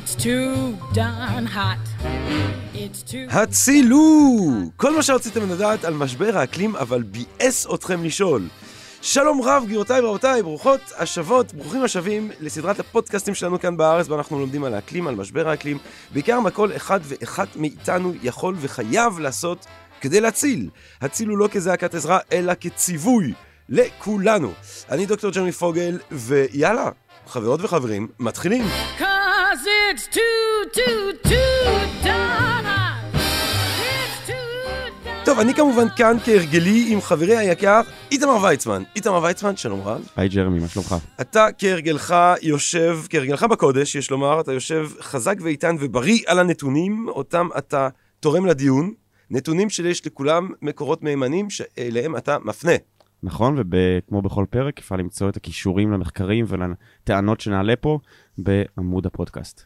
It's too darn hot. It's too... הצילו! כל מה שרציתם לדעת על משבר האקלים, אבל ביאס אתכם לשאול. שלום רב, גבירותיי ורבותיי, ברוכות השבות, ברוכים השבים לסדרת הפודקאסטים שלנו כאן בארץ, בה אנחנו לומדים על האקלים, על משבר האקלים, בעיקר מה כל אחד ואחת מאיתנו יכול וחייב לעשות כדי להציל. הצילו לא כזעקת עזרה, אלא כציווי לכולנו. אני דוקטור ג'רמי פוגל, ויאללה, חברות וחברים, מתחילים. Cause it's too, too, too. It's darn טוב, אני כמובן כאן כהרגלי עם חברי היקר, איתמר ויצמן. איתמר ויצמן, שלום רב. היי ג'רמי, מה שלומך? אתה כהרגלך יושב, כהרגלך בקודש, יש לומר, אתה יושב חזק ואיתן ובריא על הנתונים, אותם אתה תורם לדיון. נתונים שיש לכולם מקורות מהימנים שאליהם אתה מפנה. נכון, וכמו בכל פרק, אפשר למצוא את הכישורים למחקרים ולטענות שנעלה פה בעמוד הפודקאסט.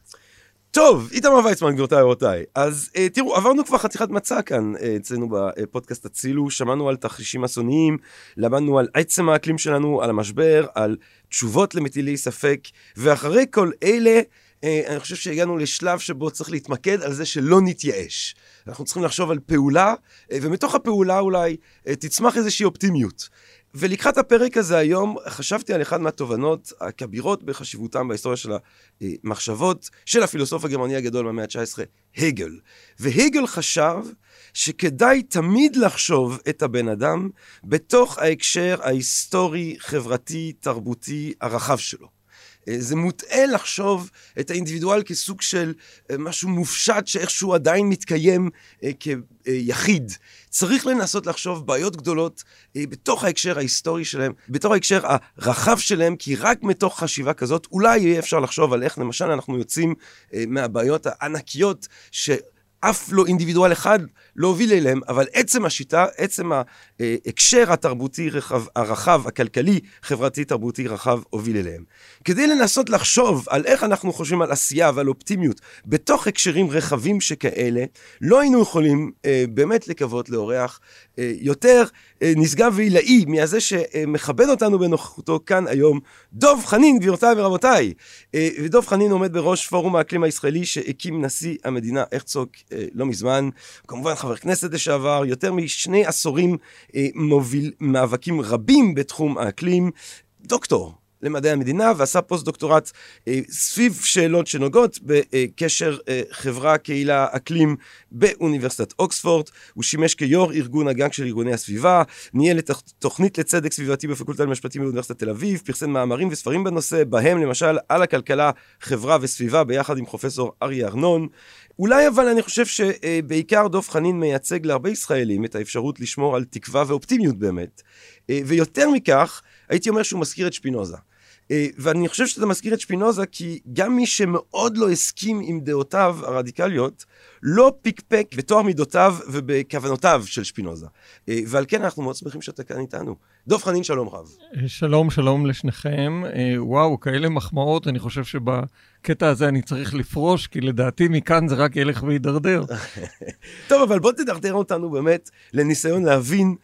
טוב, איתמר ויצמן, גבירותיי ורבותיי. אז אה, תראו, עברנו כבר חתיכת מצע כאן אה, אצלנו בפודקאסט הצילו, שמענו על תרחישים אסוניים, למדנו על עצם האקלים שלנו, על המשבר, על תשובות למטילי ספק, ואחרי כל אלה, אה, אני חושב שהגענו לשלב שבו צריך להתמקד על זה שלא נתייאש. אנחנו צריכים לחשוב על פעולה, אה, ומתוך הפעולה אולי אה, תצמח איזושהי אופטימיות. ולקראת הפרק הזה היום, חשבתי על אחת מהתובנות הכבירות בחשיבותם בהיסטוריה של המחשבות של הפילוסוף הגרמני הגדול במאה ה-19, הגל. והגל חשב שכדאי תמיד לחשוב את הבן אדם בתוך ההקשר ההיסטורי, חברתי, תרבותי הרחב שלו. אה, זה מוטעה לחשוב את האינדיבידואל כסוג של אה, משהו מופשט שאיכשהו עדיין מתקיים אה, כיחיד. צריך לנסות לחשוב בעיות גדולות בתוך ההקשר ההיסטורי שלהם, בתוך ההקשר הרחב שלהם, כי רק מתוך חשיבה כזאת אולי יהיה אפשר לחשוב על איך למשל אנחנו יוצאים מהבעיות הענקיות ש... אף לא אינדיבידואל אחד לא הוביל אליהם, אבל עצם השיטה, עצם ההקשר התרבותי רחב, הרחב, הכלכלי, חברתי, תרבותי רחב, הוביל אליהם. כדי לנסות לחשוב על איך אנחנו חושבים על עשייה ועל אופטימיות בתוך הקשרים רחבים שכאלה, לא היינו יכולים אה, באמת לקוות לאורח אה, יותר אה, נשגב ועילאי מהזה שמכבד אותנו בנוכחותו כאן היום, דב חנין, גבירותיי ורבותיי. אה, ודב חנין עומד בראש פורום האקלים הישראלי שהקים נשיא המדינה הרצוג אה, לא מזמן. כמובן חבר כנסת לשעבר, יותר משני עשורים אה, מוביל מאבקים רבים בתחום האקלים. דוקטור, למדעי המדינה ועשה פוסט דוקטורט אה, סביב שאלות שנוגעות בקשר אה, חברה, קהילה, אקלים באוניברסיטת אוקספורד. הוא שימש כיו"ר ארגון הגג של ארגוני הסביבה, ניהל את התוכנית לצדק סביבתי בפקולטה למשפטים באוניברסיטת תל אביב, פרסם מאמרים וספרים בנושא, בהם למשל על הכלכלה, חברה וסביבה ביחד עם פרופסור אריה ארנון. אולי אבל אני חושב שבעיקר דב חנין מייצג להרבה ישראלים את האפשרות לשמור על תקווה ואופטימיות באמת. אה, ויותר מכך, הייתי אומר שהוא מזכיר את שפינוזה. אה, ואני חושב שאתה מזכיר את שפינוזה כי גם מי שמאוד לא הסכים עם דעותיו הרדיקליות, לא פיקפק בטוהר מידותיו ובכוונותיו של שפינוזה. אה, ועל כן אנחנו מאוד שמחים שאתה כאן איתנו. דב חנין, שלום רב. שלום, שלום לשניכם. וואו, כאלה מחמאות, אני חושב שבקטע הזה אני צריך לפרוש, כי לדעתי מכאן זה רק ילך וידרדר. טוב, אבל בוא תדרדר אותנו באמת לניסיון להבין, אה,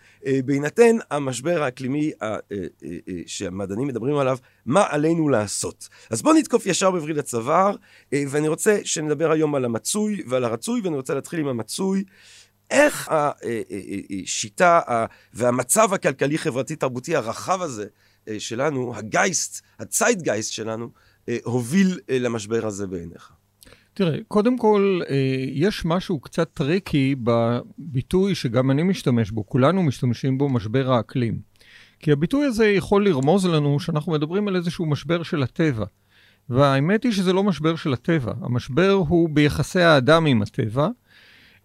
בהינתן המשבר האקלימי אה, אה, אה, אה, שהמדענים מדברים עליו, מה עלינו לעשות. אז בוא נתקוף ישר בווריד הצוואר, אה, ואני רוצה שנדבר היום על המצוי ועל הרצוי, ואני רוצה להתחיל עם המצוי. איך השיטה והמצב הכלכלי-חברתי-תרבותי הרחב הזה אה, שלנו, הגייסט, הציידגייסט שלנו, אה, הוביל אה, למשבר הזה בעיניך? תראה, קודם כל, יש משהו קצת טריקי בביטוי שגם אני משתמש בו, כולנו משתמשים בו, משבר האקלים. כי הביטוי הזה יכול לרמוז לנו שאנחנו מדברים על איזשהו משבר של הטבע. והאמת היא שזה לא משבר של הטבע, המשבר הוא ביחסי האדם עם הטבע,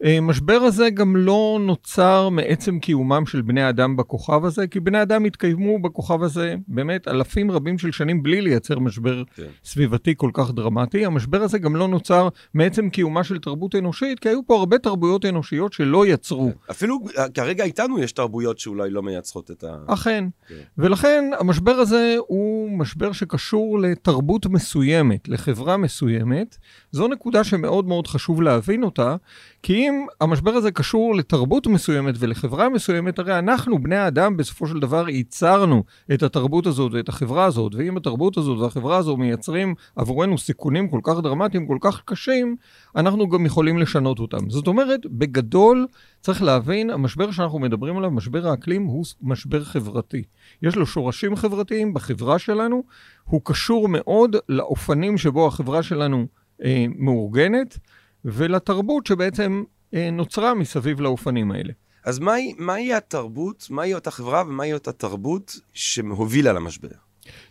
אה, משבר הזה גם לא נוצר מעצם קיומם של בני אדם בכוכב הזה, כי בני אדם התקיימו בכוכב הזה באמת אלפים רבים של שנים בלי לייצר משבר כן. סביבתי כל כך דרמטי. המשבר הזה גם לא נוצר מעצם קיומה של תרבות אנושית, כי היו פה הרבה תרבויות אנושיות שלא יצרו. כן. אפילו כרגע איתנו יש תרבויות שאולי לא מייצרות את ה... אכן. כן. ולכן המשבר הזה הוא משבר שקשור לתרבות מסוימת, לחברה מסוימת. זו נקודה שמאוד מאוד חשוב להבין אותה, כי אם אם המשבר הזה קשור לתרבות מסוימת ולחברה מסוימת, הרי אנחנו, בני האדם, בסופו של דבר ייצרנו את התרבות הזאת ואת החברה הזאת, ואם התרבות הזאת והחברה הזו מייצרים עבורנו סיכונים כל כך דרמטיים, כל כך קשים, אנחנו גם יכולים לשנות אותם. זאת אומרת, בגדול, צריך להבין, המשבר שאנחנו מדברים עליו, משבר האקלים, הוא משבר חברתי. יש לו שורשים חברתיים בחברה שלנו, הוא קשור מאוד לאופנים שבו החברה שלנו אה, מאורגנת, ולתרבות שבעצם נוצרה מסביב לאופנים האלה. אז מהי, מהי התרבות, מהי אותה חברה ומהי אותה תרבות שהובילה למשבר?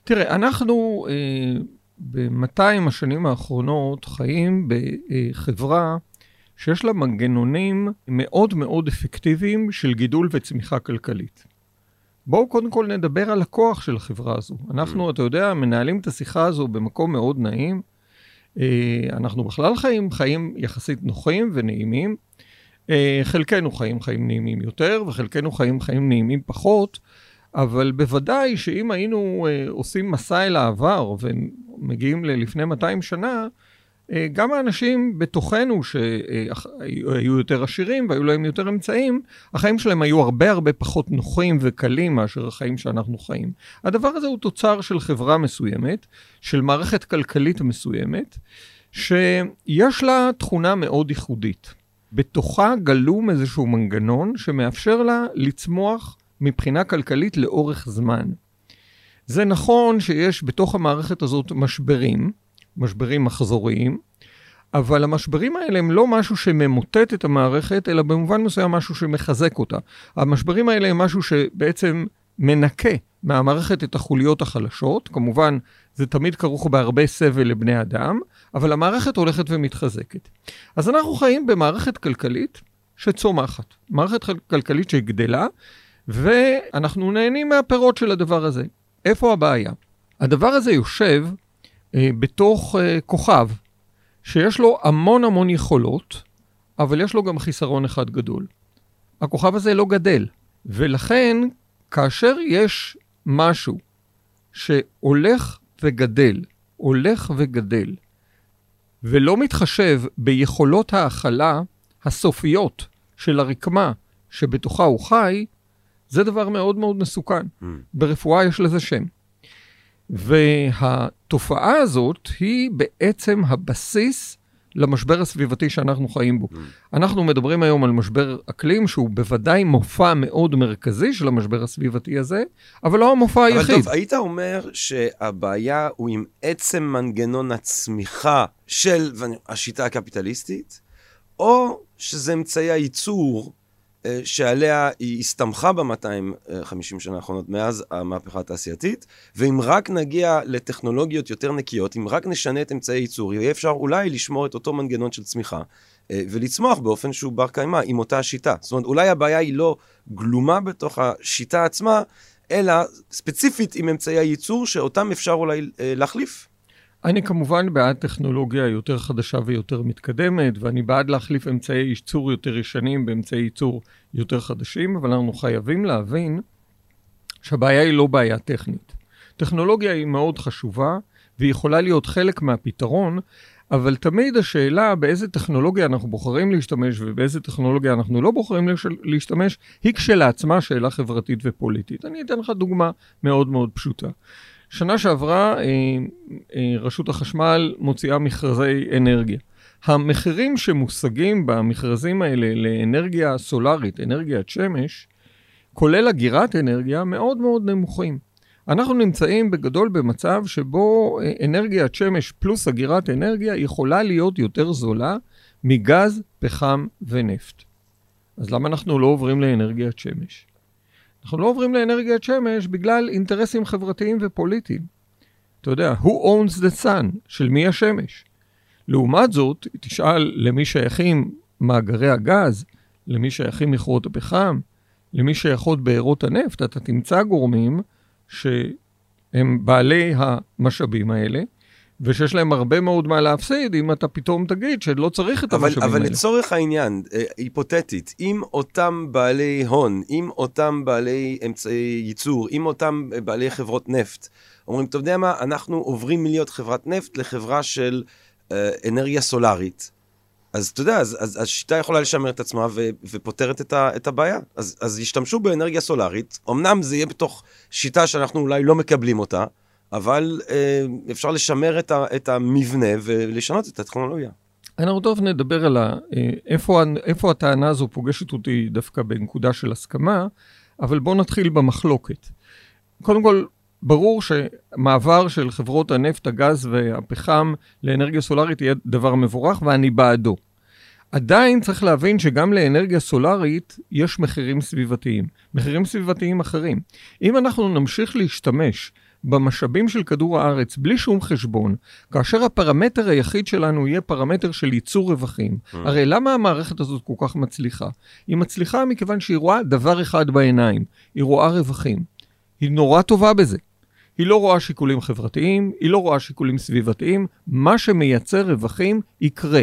תראה, אנחנו אה, ב-200 השנים האחרונות חיים בחברה שיש לה מנגנונים מאוד מאוד אפקטיביים של גידול וצמיחה כלכלית. בואו קודם כל נדבר על הכוח של החברה הזו. אנחנו, אתה יודע, מנהלים את השיחה הזו במקום מאוד נעים. אה, אנחנו בכלל חיים חיים יחסית נוחים ונעימים. אה, חלקנו חיים חיים נעימים יותר וחלקנו חיים חיים נעימים פחות, אבל בוודאי שאם היינו אה, עושים מסע אל העבר ומגיעים ללפני 200 שנה, גם האנשים בתוכנו שהיו יותר עשירים והיו להם יותר אמצעים, החיים שלהם היו הרבה הרבה פחות נוחים וקלים מאשר החיים שאנחנו חיים. הדבר הזה הוא תוצר של חברה מסוימת, של מערכת כלכלית מסוימת, שיש לה תכונה מאוד ייחודית. בתוכה גלום איזשהו מנגנון שמאפשר לה לצמוח מבחינה כלכלית לאורך זמן. זה נכון שיש בתוך המערכת הזאת משברים, משברים מחזוריים, אבל המשברים האלה הם לא משהו שממוטט את המערכת, אלא במובן מסוים משהו שמחזק אותה. המשברים האלה הם משהו שבעצם מנקה מהמערכת את החוליות החלשות, כמובן זה תמיד כרוך בהרבה סבל לבני אדם, אבל המערכת הולכת ומתחזקת. אז אנחנו חיים במערכת כלכלית שצומחת, מערכת כלכלית שגדלה, ואנחנו נהנים מהפירות של הדבר הזה. איפה הבעיה? הדבר הזה יושב בתוך אה, כוכב שיש לו המון המון יכולות, אבל יש לו גם חיסרון אחד גדול. הכוכב הזה לא גדל, ולכן כאשר יש משהו שהולך וגדל, הולך וגדל, ולא מתחשב ביכולות ההכלה הסופיות של הרקמה שבתוכה הוא חי, זה דבר מאוד מאוד מסוכן. Mm. ברפואה יש לזה שם. והתופעה הזאת היא בעצם הבסיס למשבר הסביבתי שאנחנו חיים בו. Mm. אנחנו מדברים היום על משבר אקלים, שהוא בוודאי מופע מאוד מרכזי של המשבר הסביבתי הזה, אבל לא המופע היחיד. אבל טוב, היית אומר שהבעיה הוא עם עצם מנגנון הצמיחה של השיטה הקפיטליסטית, או שזה אמצעי הייצור שעליה היא הסתמכה ב-250 שנה האחרונות מאז המהפכה התעשייתית, ואם רק נגיע לטכנולוגיות יותר נקיות, אם רק נשנה את אמצעי הייצור, יהיה אפשר אולי לשמור את אותו מנגנון של צמיחה, אה, ולצמוח באופן שהוא בר קיימא עם אותה השיטה. זאת אומרת, אולי הבעיה היא לא גלומה בתוך השיטה עצמה, אלא ספציפית עם אמצעי הייצור, שאותם אפשר אולי אה, להחליף. אני כמובן בעד טכנולוגיה יותר חדשה ויותר מתקדמת, ואני בעד להחליף אמצעי ייצור יותר ישנים באמצעי ייצור יותר חדשים, אבל אנחנו חייבים להבין שהבעיה היא לא בעיה טכנית. טכנולוגיה היא מאוד חשובה, והיא יכולה להיות חלק מהפתרון, אבל תמיד השאלה באיזה טכנולוגיה אנחנו בוחרים להשתמש ובאיזה טכנולוגיה אנחנו לא בוחרים להשתמש, היא כשלעצמה שאלה חברתית ופוליטית. אני אתן לך דוגמה מאוד מאוד פשוטה. שנה שעברה אה, אה, רשות החשמל מוציאה מכרזי אנרגיה. המחירים שמושגים במכרזים האלה לאנרגיה סולארית, אנרגיית שמש, כולל אגירת אנרגיה, מאוד מאוד נמוכים. אנחנו נמצאים בגדול במצב שבו אה, אנרגיית שמש פלוס אגירת אנרגיה יכולה להיות יותר זולה מגז, פחם ונפט. אז למה אנחנו לא עוברים לאנרגיית שמש? אנחנו לא עוברים לאנרגיית שמש בגלל אינטרסים חברתיים ופוליטיים. אתה יודע, who owns the sun? של מי השמש? לעומת זאת, תשאל למי שייכים מאגרי הגז, למי שייכים מכרות הפחם, למי שייכות בארות הנפט, אתה תמצא גורמים שהם בעלי המשאבים האלה, ושיש להם הרבה מאוד מה להפסיד אם אתה פתאום תגיד שלא צריך את המשאבים אבל האלה. אבל לצורך העניין, אה, היפותטית, אם אותם בעלי הון, אם אותם בעלי אמצעי ייצור, אם אותם בעלי חברות נפט, אומרים, אתה יודע מה, אנחנו עוברים מלהיות חברת נפט לחברה של אה, אנרגיה סולארית. אז אתה יודע, אז, אז השיטה יכולה לשמר את עצמה ו, ופותרת את, ה, את הבעיה. אז, אז ישתמשו באנרגיה סולארית, אמנם זה יהיה בתוך שיטה שאנחנו אולי לא מקבלים אותה, אבל אה, אפשר לשמר את, ה, את המבנה ולשנות את הטכנולוגיה. אנחנו טוב נדבר על אה, איפה, איפה הטענה הזו פוגשת אותי דווקא בנקודה של הסכמה, אבל בואו נתחיל במחלוקת. קודם כל, ברור שמעבר של חברות הנפט, הגז והפחם לאנרגיה סולארית יהיה דבר מבורך, ואני בעדו. עדיין צריך להבין שגם לאנרגיה סולארית יש מחירים סביבתיים, מחירים סביבתיים אחרים. אם אנחנו נמשיך להשתמש במשאבים של כדור הארץ בלי שום חשבון, כאשר הפרמטר היחיד שלנו יהיה פרמטר של ייצור רווחים, הרי למה המערכת הזאת כל כך מצליחה? היא מצליחה מכיוון שהיא רואה דבר אחד בעיניים, היא רואה רווחים. היא נורא טובה בזה. היא לא רואה שיקולים חברתיים, היא לא רואה שיקולים סביבתיים, מה שמייצר רווחים יקרה.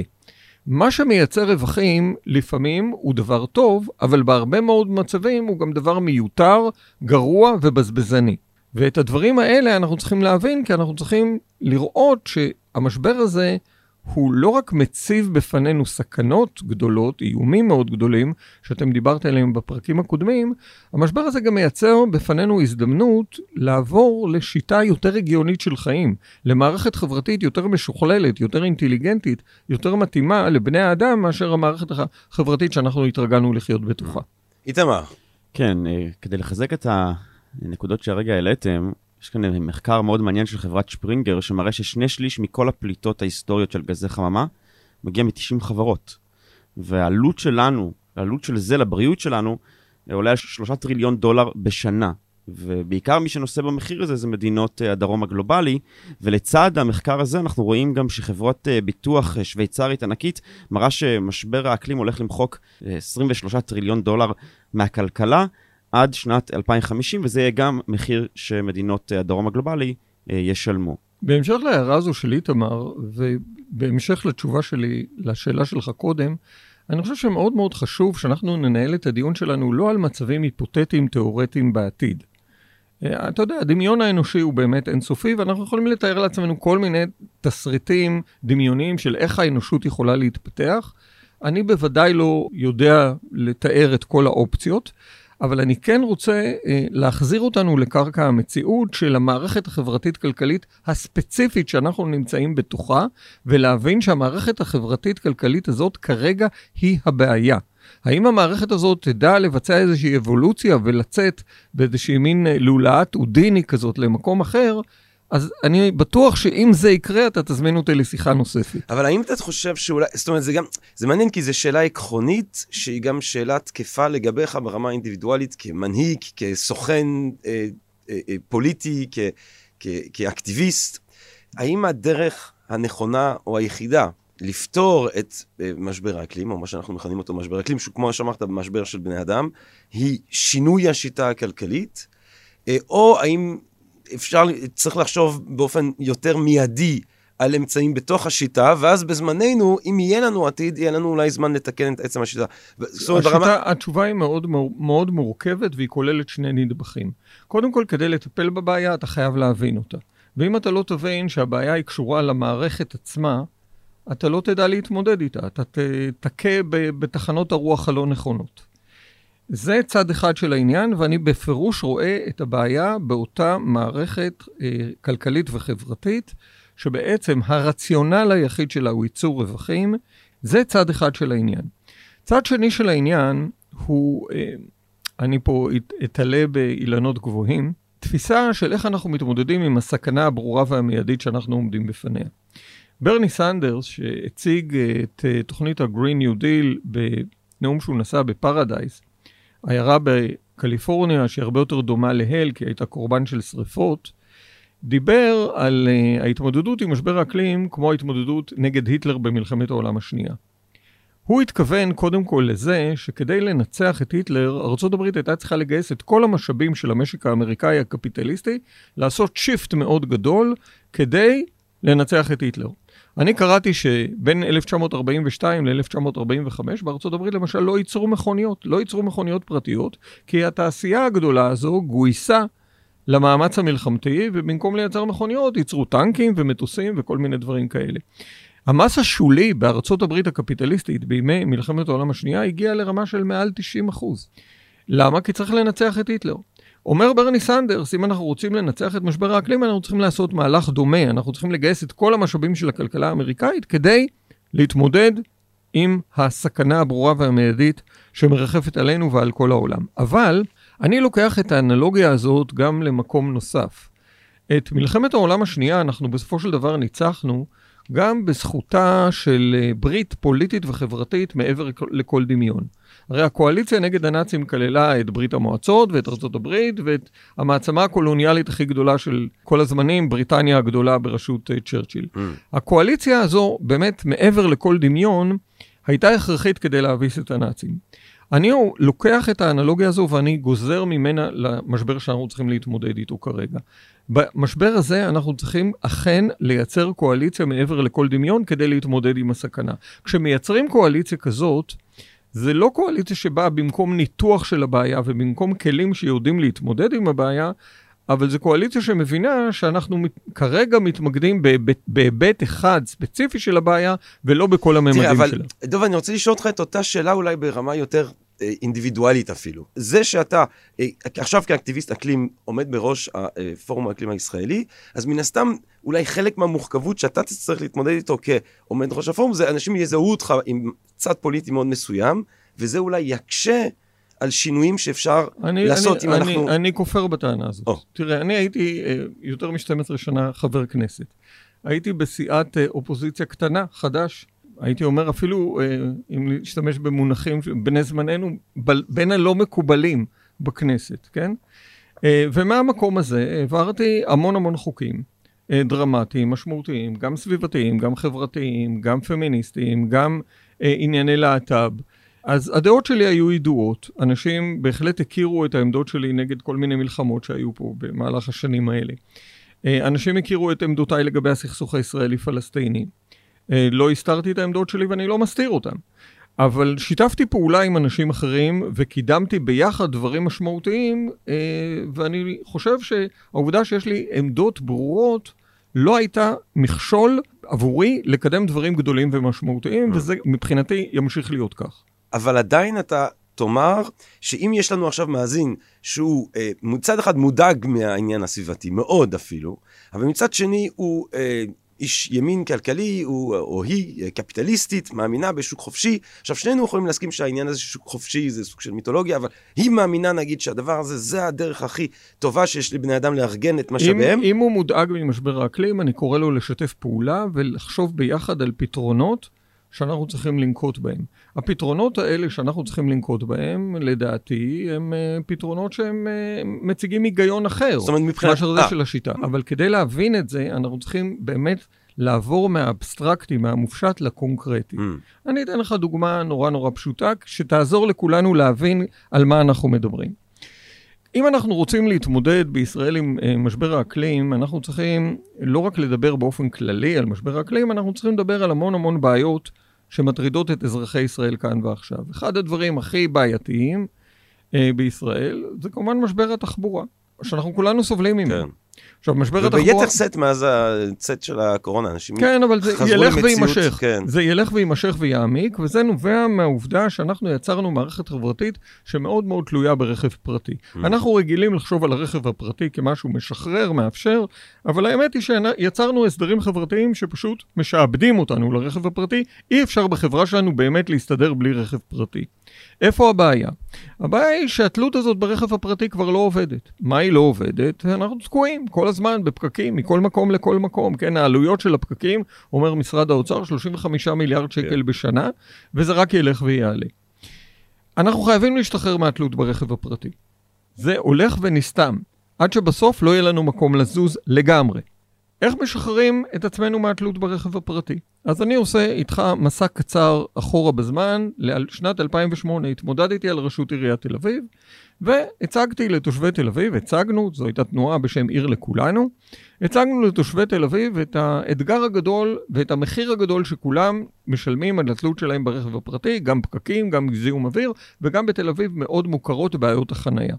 מה שמייצר רווחים לפעמים הוא דבר טוב, אבל בהרבה מאוד מצבים הוא גם דבר מיותר, גרוע ובזבזני. ואת הדברים האלה אנחנו צריכים להבין, כי אנחנו צריכים לראות שהמשבר הזה הוא לא רק מציב בפנינו סכנות גדולות, איומים מאוד גדולים, שאתם דיברתם עליהם בפרקים הקודמים, המשבר הזה גם מייצר בפנינו הזדמנות לעבור לשיטה יותר הגיונית של חיים, למערכת חברתית יותר משוכללת, יותר אינטליגנטית, יותר מתאימה לבני האדם מאשר המערכת החברתית שאנחנו התרגלנו לחיות בתוכה. איתמר, כן, אה, כדי לחזק את הנקודות שהרגע העליתם, יש כאן מחקר מאוד מעניין של חברת שפרינגר, שמראה ששני שליש מכל הפליטות ההיסטוריות של גזי חממה מגיע מ-90 חברות. והעלות שלנו, העלות של זה לבריאות שלנו, אה, עולה על 3 טריליון דולר בשנה. ובעיקר מי שנושא במחיר הזה זה מדינות אה, הדרום הגלובלי, ולצד המחקר הזה אנחנו רואים גם שחברות אה, ביטוח שוויצרית ענקית מראה שמשבר האקלים הולך למחוק אה, 23 טריליון דולר מהכלכלה עד שנת 2050, וזה יהיה גם מחיר שמדינות אה, הדרום הגלובלי אה, ישלמו. בהמשך להערה הזו של איתמר, ובהמשך לתשובה שלי לשאלה שלך קודם, אני חושב שמאוד מאוד חשוב שאנחנו ננהל את הדיון שלנו לא על מצבים היפותטיים תיאורטיים בעתיד. אה, אתה יודע, הדמיון האנושי הוא באמת אינסופי, ואנחנו יכולים לתאר לעצמנו כל מיני תסריטים דמיוניים של איך האנושות יכולה להתפתח. אני בוודאי לא יודע לתאר את כל האופציות, אבל אני כן רוצה אה, להחזיר אותנו לקרקע המציאות של המערכת החברתית-כלכלית הספציפית שאנחנו נמצאים בתוכה, ולהבין שהמערכת החברתית-כלכלית הזאת כרגע היא הבעיה. האם המערכת הזאת תדע לבצע איזושהי אבולוציה ולצאת באיזושהי מין אה, לולאת אודיני כזאת למקום אחר? אז אני בטוח שאם זה יקרה, אתה תזמין אותי לשיחה נוספת. אבל האם אתה חושב שאולי, זאת אומרת, זה גם, זה מעניין כי זו שאלה עקרונית, שהיא גם שאלה תקפה לגביך ברמה האינדיבידואלית, כמנהיג, כסוכן אה, אה, אה, פוליטי, כ, כ, כאקטיביסט. האם הדרך הנכונה או היחידה לפתור את אה, משבר האקלים, או מה שאנחנו מכנים אותו משבר האקלים, שהוא כמו שאמרת, משבר של בני אדם, היא שינוי השיטה הכלכלית, אה, או האם אפשר, צריך לחשוב באופן יותר מיידי על אמצעים בתוך השיטה, ואז בזמננו, אם יהיה לנו עתיד, יהיה לנו אולי זמן לתקן את עצם השיטה. השיטה, ברמה... התשובה היא מאוד, מאוד מורכבת והיא כוללת שני נדבכים. קודם כל, כדי לטפל בבעיה, אתה חייב להבין אותה. ואם אתה לא תבין שהבעיה היא קשורה למערכת עצמה, אתה לא תדע להתמודד איתה, אתה תכה בתחנות הרוח הלא נכונות. זה צד אחד של העניין, ואני בפירוש רואה את הבעיה באותה מערכת אה, כלכלית וחברתית, שבעצם הרציונל היחיד שלה הוא ייצור רווחים, זה צד אחד של העניין. צד שני של העניין הוא, אה, אני פה את- אתלה באילנות גבוהים, תפיסה של איך אנחנו מתמודדים עם הסכנה הברורה והמיידית שאנחנו עומדים בפניה. ברני סנדרס, שהציג את אה, תוכנית ה Green New Deal בנאום שהוא נשא בפרדייס, עיירה בקליפורניה שהיא הרבה יותר דומה ל hell, כי הייתה קורבן של שריפות, דיבר על אה, ההתמודדות עם משבר האקלים כמו ההתמודדות נגד היטלר במלחמת העולם השנייה. הוא התכוון קודם כל לזה שכדי לנצח את היטלר, ארה"ב הייתה צריכה לגייס את כל המשאבים של המשק האמריקאי הקפיטליסטי, לעשות shift מאוד גדול כדי לנצח את היטלר. אני קראתי שבין 1942 ל-1945 בארצות הברית למשל לא ייצרו מכוניות, לא ייצרו מכוניות פרטיות, כי התעשייה הגדולה הזו גויסה למאמץ המלחמתי, ובמקום לייצר מכוניות ייצרו טנקים ומטוסים וכל מיני דברים כאלה. המס השולי בארצות הברית הקפיטליסטית בימי מלחמת העולם השנייה הגיע לרמה של מעל 90 אחוז. למה? כי צריך לנצח את היטלר. אומר ברני סנדרס, אם אנחנו רוצים לנצח את משבר האקלים, אנחנו צריכים לעשות מהלך דומה. אנחנו צריכים לגייס את כל המשאבים של הכלכלה האמריקאית כדי להתמודד עם הסכנה הברורה והמיידית שמרחפת עלינו ועל כל העולם. אבל אני לוקח את האנלוגיה הזאת גם למקום נוסף. את מלחמת העולם השנייה אנחנו בסופו של דבר ניצחנו גם בזכותה של אה, ברית פוליטית וחברתית מעבר לכל דמיון. הרי הקואליציה נגד הנאצים כללה את ברית המועצות ואת ארצות הברית ואת המעצמה הקולוניאלית הכי גדולה של כל הזמנים, בריטניה הגדולה בראשות אה, צ'רצ'יל. Mm. הקואליציה הזו, באמת מעבר לכל דמיון, הייתה הכרחית כדי להביס את הנאצים. אני לוקח את האנלוגיה הזו ואני גוזר ממנה למשבר שאנחנו צריכים להתמודד איתו כרגע. במשבר הזה אנחנו צריכים אכן לייצר קואליציה מעבר לכל דמיון כדי להתמודד עם הסכנה. כשמייצרים קואליציה כזאת, זה לא קואליציה שבאה במקום ניתוח של הבעיה ובמקום כלים שיודעים להתמודד עם הבעיה, אבל זו קואליציה שמבינה שאנחנו כרגע מתמקדים בהיבט אחד ספציפי של הבעיה, ולא בכל הממדים שלה. תראה, אבל דוב, אני רוצה לשאול אותך את אותה שאלה אולי ברמה יותר אה, אינדיבידואלית אפילו. זה שאתה אה, עכשיו כאקטיביסט אקלים עומד בראש הפורום האקלים הישראלי, אז מן הסתם אולי חלק מהמורכבות שאתה תצטרך להתמודד איתו כעומד בראש הפורום, זה אנשים יזהו אותך עם צד פוליטי מאוד מסוים, וזה אולי יקשה על שינויים שאפשר אני, לעשות אני, אם אני, אנחנו... אני כופר בטענה הזאת. Oh. תראה, אני הייתי אה, יותר מ-12 שנה חבר כנסת. הייתי בסיעת אופוזיציה קטנה, חדש, הייתי אומר אפילו, אה, אם להשתמש במונחים בני זמננו, בין הלא מקובלים בכנסת, כן? אה, ומהמקום הזה העברתי המון המון חוקים אה, דרמטיים, משמעותיים, גם סביבתיים, גם חברתיים, גם פמיניסטיים, גם ענייני להט"ב. אז הדעות שלי היו ידועות, אנשים בהחלט הכירו את העמדות שלי נגד כל מיני מלחמות שהיו פה במהלך השנים האלה. אנשים הכירו את עמדותיי לגבי הסכסוך הישראלי-פלסטיני. אה, לא הסתרתי את העמדות שלי ואני לא מסתיר אותן. אבל שיתפתי פעולה עם אנשים אחרים וקידמתי ביחד דברים משמעותיים, אה, ואני חושב שהעובדה שיש לי עמדות ברורות לא הייתה מכשול עבורי לקדם דברים גדולים ומשמעותיים, mm. וזה מבחינתי ימשיך להיות כך. אבל עדיין אתה תאמר שאם יש לנו עכשיו מאזין שהוא אה, מצד אחד מודאג מהעניין הסביבתי, מאוד אפילו, אבל מצד שני הוא אה, איש ימין כלכלי, הוא, או היא קפיטליסטית, מאמינה בשוק חופשי. עכשיו, שנינו יכולים להסכים שהעניין הזה של שוק חופשי זה סוג של מיתולוגיה, אבל היא מאמינה, נגיד, שהדבר הזה, זה הדרך הכי טובה שיש לבני אדם לארגן את משאביהם. אם, אם הוא מודאג ממשבר האקלים, אני קורא לו לשתף פעולה ולחשוב ביחד על פתרונות. שאנחנו צריכים לנקוט בהם. הפתרונות האלה שאנחנו צריכים לנקוט בהם, לדעתי, הם uh, פתרונות שהם uh, מציגים היגיון אחר. זאת אומרת, מבחינת... מאשר זה של השיטה. אבל כדי להבין את זה, אנחנו צריכים באמת לעבור מהאבסטרקטי, מהמופשט לקונקרטי. Mm. אני אתן לך דוגמה נורא נורא פשוטה, שתעזור לכולנו להבין על מה אנחנו מדברים. אם אנחנו רוצים להתמודד בישראל עם משבר האקלים, אנחנו צריכים לא רק לדבר באופן כללי על משבר האקלים, אנחנו צריכים לדבר על המון המון בעיות שמטרידות את אזרחי ישראל כאן ועכשיו. אחד הדברים הכי בעייתיים uh, בישראל זה כמובן משבר התחבורה, שאנחנו כולנו סובלים ממנו. כן. עכשיו, משבר התחבורה... וביתר סט מאז הצט של הקורונה, אנשים כן, אבל זה ילך ויימשך. כן. זה ילך ויימשך ויעמיק, וזה נובע מהעובדה שאנחנו יצרנו מערכת חברתית שמאוד מאוד תלויה ברכב פרטי. Mm. אנחנו רגילים לחשוב על הרכב הפרטי כמשהו משחרר, מאפשר, אבל האמת היא שיצרנו הסדרים חברתיים שפשוט משעבדים אותנו לרכב הפרטי. אי אפשר בחברה שלנו באמת להסתדר בלי רכב פרטי. איפה הבעיה? הבעיה היא שהתלות הזאת ברכב הפרטי כבר לא עובדת. מה היא לא עובדת? אנחנו תקועים כל הזמן בפקקים, מכל מקום לכל מקום. כן, העלויות של הפקקים, אומר משרד האוצר, 35 מיליארד שקל כן. בשנה, וזה רק ילך ויעלה. אנחנו חייבים להשתחרר מהתלות ברכב הפרטי. זה הולך ונסתם, עד שבסוף לא יהיה לנו מקום לזוז לגמרי. איך משחררים את עצמנו מהתלות ברכב הפרטי? אז אני עושה איתך מסע קצר אחורה בזמן, לשנת 2008 התמודדתי על ראשות עיריית תל אביב, והצגתי לתושבי תל אביב, הצגנו, זו הייתה תנועה בשם עיר לכולנו, הצגנו לתושבי תל אביב את האתגר הגדול ואת המחיר הגדול שכולם משלמים על התלות שלהם ברכב הפרטי, גם פקקים, גם זיהום אוויר, וגם בתל אביב מאוד מוכרות בעיות החנייה.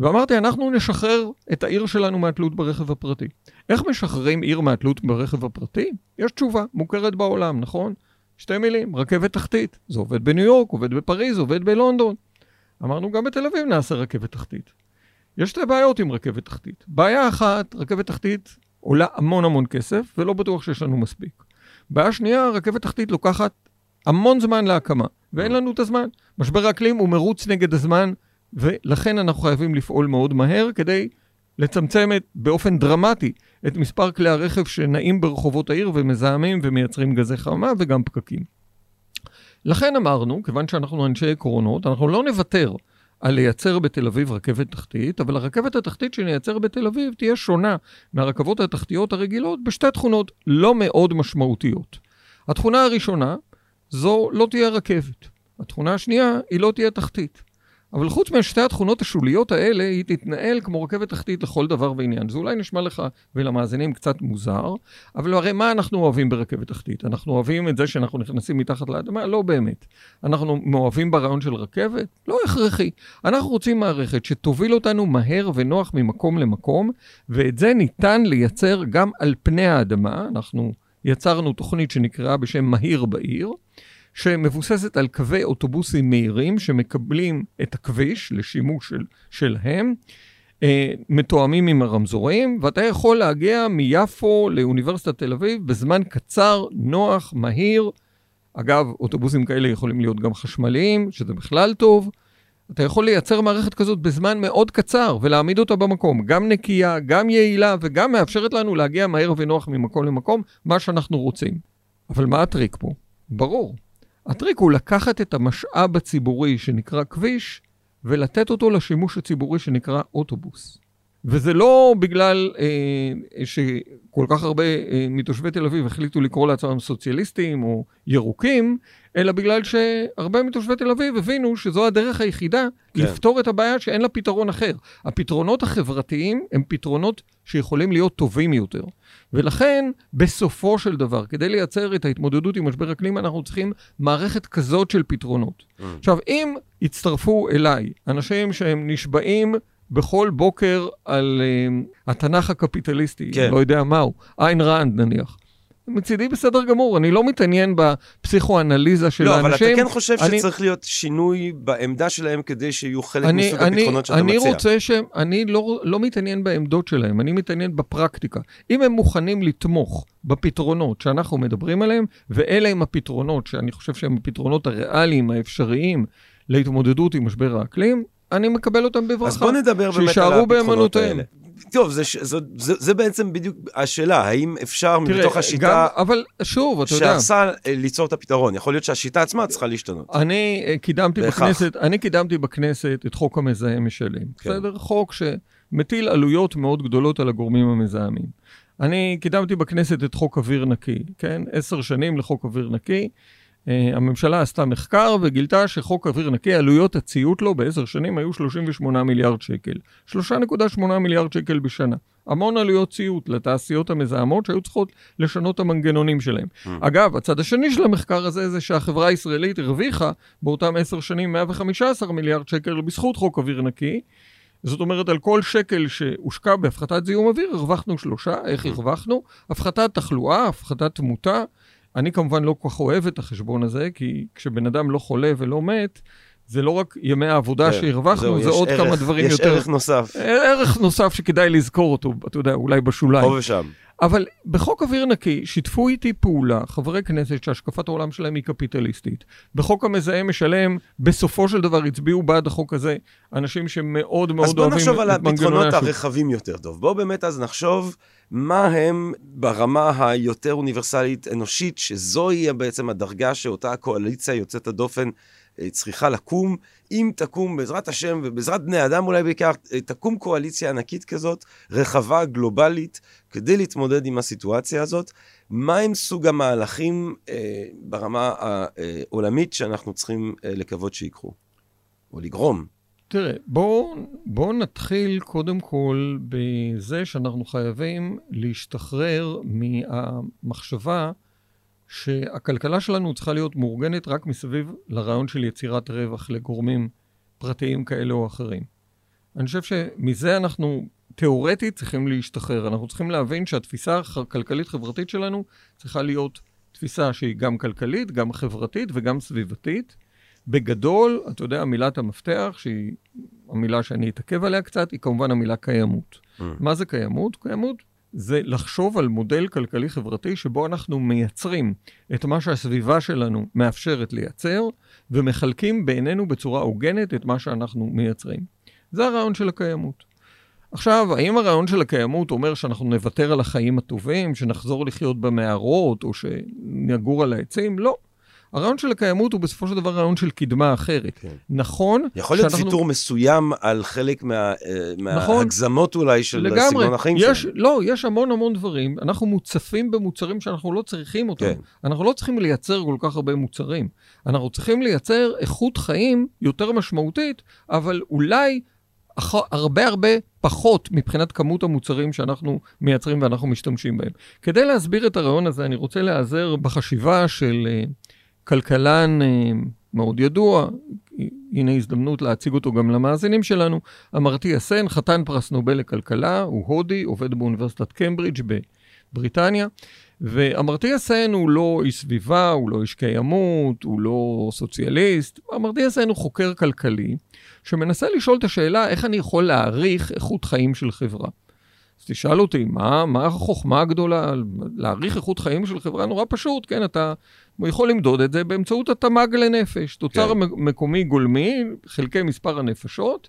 ואמרתי, אנחנו נשחרר את העיר שלנו מהתלות ברכב הפרטי. איך משחררים עיר מהתלות ברכב הפרטי? יש תשובה, מוכרת בעולם, נכון? שתי מילים, רכבת תחתית. זה עובד בניו יורק, עובד בפריז, עובד בלונדון. אמרנו, גם בתל אביב נעשה רכבת תחתית. יש שתי בעיות עם רכבת תחתית. בעיה אחת, רכבת תחתית עולה המון המון כסף, ולא בטוח שיש לנו מספיק. בעיה שנייה, רכבת תחתית לוקחת המון זמן להקמה, ואין לנו את הזמן. משבר האקלים הוא מרוץ נגד הזמן, ולכן אנחנו חייבים לפעול מאוד מהר כדי לצמצם את, באופן דרמטי את מספר כלי הרכב שנעים ברחובות העיר ומזהמים ומייצרים גזי חממה וגם פקקים. לכן אמרנו, כיוון שאנחנו אנשי עקרונות, אנחנו לא נוותר על לייצר בתל אביב רכבת תחתית, אבל הרכבת התחתית שנייצר בתל אביב תהיה שונה מהרכבות התחתיות הרגילות בשתי תכונות לא מאוד משמעותיות. התכונה הראשונה, זו לא תהיה רכבת. התכונה השנייה, היא לא תהיה תחתית. אבל חוץ משתי התכונות השוליות האלה, היא תתנהל כמו רכבת תחתית לכל דבר ועניין. זה אולי נשמע לך ולמאזינים קצת מוזר, אבל הרי מה אנחנו אוהבים ברכבת תחתית? אנחנו אוהבים את זה שאנחנו נכנסים מתחת לאדמה? לא באמת. אנחנו מאוהבים ברעיון של רכבת? לא הכרחי. אנחנו רוצים מערכת שתוביל אותנו מהר ונוח ממקום למקום, ואת זה ניתן לייצר גם על פני האדמה. אנחנו יצרנו תוכנית שנקראה בשם מהיר בעיר. שמבוססת על קווי אוטובוסים מהירים שמקבלים את הכביש לשימוש של, שלהם, אה, מתואמים עם הרמזורים, ואתה יכול להגיע מיפו לאוניברסיטת תל אביב בזמן קצר, נוח, מהיר. אגב, אוטובוסים כאלה יכולים להיות גם חשמליים, שזה בכלל טוב. אתה יכול לייצר מערכת כזאת בזמן מאוד קצר ולהעמיד אותה במקום, גם נקייה, גם יעילה וגם מאפשרת לנו להגיע מהר ונוח ממקום למקום, מה שאנחנו רוצים. אבל מה הטריק פה? ברור. הטריק הוא לקחת את המשאב הציבורי שנקרא כביש ולתת אותו לשימוש הציבורי שנקרא אוטובוס. וזה לא בגלל אה, שכל כך הרבה אה, מתושבי תל אביב החליטו לקרוא לעצמם סוציאליסטים או ירוקים, אלא בגלל שהרבה מתושבי תל אביב הבינו שזו הדרך היחידה כן. לפתור את הבעיה שאין לה פתרון אחר. הפתרונות החברתיים הם פתרונות שיכולים להיות טובים יותר. ולכן, בסופו של דבר, כדי לייצר את ההתמודדות עם משבר אקלים, אנחנו צריכים מערכת כזאת של פתרונות. Mm. עכשיו, אם יצטרפו אליי אנשים שהם נשבעים בכל בוקר על uh, התנ"ך הקפיטליסטי, כן. לא יודע מהו, איין ראנד נניח. מצידי בסדר גמור, אני לא מתעניין בפסיכואנליזה של לא, האנשים. לא, אבל אתה כן חושב אני... שצריך להיות שינוי בעמדה שלהם כדי שיהיו חלק אני, מסוג אני, הפתרונות שאתה אני מציע. רוצה שהם, אני לא, לא מתעניין בעמדות שלהם, אני מתעניין בפרקטיקה. אם הם מוכנים לתמוך בפתרונות שאנחנו מדברים עליהם, ואלה הם הפתרונות שאני חושב שהם הפתרונות הריאליים, האפשריים, להתמודדות עם משבר האקלים, אני מקבל אותם בברכה. אז בוא נדבר באמת על הפתרונות האלה. טוב, זה, זה, זה, זה בעצם בדיוק השאלה, האם אפשר תראה, מתוך השיטה... גם, אבל שוב, אתה יודע... שעשה אה, ליצור את הפתרון. יכול להיות שהשיטה עצמה צריכה להשתנות. אני אה, קידמתי. בכנסת, אני קידמתי בכנסת את חוק המזהם משלם. כן. בסדר? חוק שמטיל עלויות מאוד גדולות על הגורמים המזהמים. אני קידמתי בכנסת את חוק אוויר נקי, כן? עשר שנים לחוק אוויר נקי. Uh, הממשלה עשתה מחקר וגילתה שחוק אוויר נקי, עלויות הציות לו בעשר שנים היו 38 מיליארד שקל. 3.8 מיליארד שקל בשנה. המון עלויות ציות לתעשיות המזהמות שהיו צריכות לשנות את המנגנונים שלהם. Mm. אגב, הצד השני של המחקר הזה זה שהחברה הישראלית הרוויחה באותם עשר שנים 115 מיליארד שקל בזכות חוק אוויר נקי. זאת אומרת, על כל שקל שהושקע בהפחתת זיהום אוויר, הרווחנו שלושה. איך הרווחנו? הפחתת תחלואה, הפחתת תמותה. אני כמובן לא כל כך אוהב את החשבון הזה, כי כשבן אדם לא חולה ולא מת, זה לא רק ימי העבודה כן, שהרווחנו, זה עוד ערך, כמה דברים יש יותר... יש ערך נוסף. ערך נוסף שכדאי לזכור אותו, אתה יודע, אולי בשוליים. פה ושם. אבל בחוק אוויר נקי שיתפו איתי פעולה חברי כנסת שהשקפת העולם שלהם היא קפיטליסטית. בחוק המזהם משלם, בסופו של דבר הצביעו בעד החוק הזה אנשים שמאוד מאוד אוהבים את מנגנוני השוק. אז בוא נחשוב על הפתרונות הרחבים יותר טוב. בואו באמת אז נחשוב מה הם ברמה היותר אוניברסלית אנושית, שזוהי בעצם הדרגה שאותה הקואליציה יוצאת הדופן אה, צריכה לקום. אם תקום, בעזרת השם ובעזרת בני אדם אולי בעיקר, אה, תקום קואליציה ענקית כזאת, רחבה, גלובלית, כדי להתמודד עם הסיטואציה הזאת. מהם סוג המהלכים אה, ברמה העולמית שאנחנו צריכים אה, לקוות שיקחו, או לגרום? תראה, בואו בוא נתחיל קודם כל בזה שאנחנו חייבים להשתחרר מהמחשבה שהכלכלה שלנו צריכה להיות מאורגנת רק מסביב לרעיון של יצירת רווח לגורמים פרטיים כאלה או אחרים. אני חושב שמזה אנחנו תיאורטית צריכים להשתחרר. אנחנו צריכים להבין שהתפיסה הכלכלית-חברתית שלנו צריכה להיות תפיסה שהיא גם כלכלית, גם חברתית וגם סביבתית. בגדול, אתה יודע, מילת המפתח, שהיא המילה שאני אתעכב עליה קצת, היא כמובן המילה קיימות. Mm. מה זה קיימות? קיימות זה לחשוב על מודל כלכלי-חברתי שבו אנחנו מייצרים את מה שהסביבה שלנו מאפשרת לייצר, ומחלקים בעינינו בצורה הוגנת את מה שאנחנו מייצרים. זה הרעיון של הקיימות. עכשיו, האם הרעיון של הקיימות אומר שאנחנו נוותר על החיים הטובים, שנחזור לחיות במערות, או שנגור על העצים? לא. הרעיון של הקיימות הוא בסופו של דבר רעיון של קדמה אחרת. כן. נכון יכול להיות שאנחנו- ויתור מסוים על חלק מה- אה, נכון. מההגזמות אולי של לגמרי. סגנון החיים יש, שלנו. לא, יש המון המון דברים. אנחנו מוצפים במוצרים שאנחנו לא צריכים אותם. כן. אנחנו לא צריכים לייצר כל כך הרבה מוצרים. אנחנו צריכים לייצר איכות חיים יותר משמעותית, אבל אולי. הרבה הרבה פחות מבחינת כמות המוצרים שאנחנו מייצרים ואנחנו משתמשים בהם. כדי להסביר את הרעיון הזה, אני רוצה להיעזר בחשיבה של uh, כלכלן uh, מאוד ידוע, הנה הזדמנות להציג אותו גם למאזינים שלנו, אמרתיה סן, חתן פרס נובל לכלכלה, הוא הודי, עובד באוניברסיטת קמברידג' בבריטניה. ואמרתיה סן הוא לא איש סביבה, הוא לא איש קיימות, הוא לא סוציאליסט. אמרתיה סן הוא חוקר כלכלי, שמנסה לשאול את השאלה איך אני יכול להעריך איכות חיים של חברה. אז תשאל אותי, מה, מה החוכמה הגדולה להעריך איכות חיים של חברה? נורא פשוט, כן, אתה יכול למדוד את זה באמצעות התמ"ג לנפש. תוצר כן. כן. מקומי גולמי, חלקי מספר הנפשות.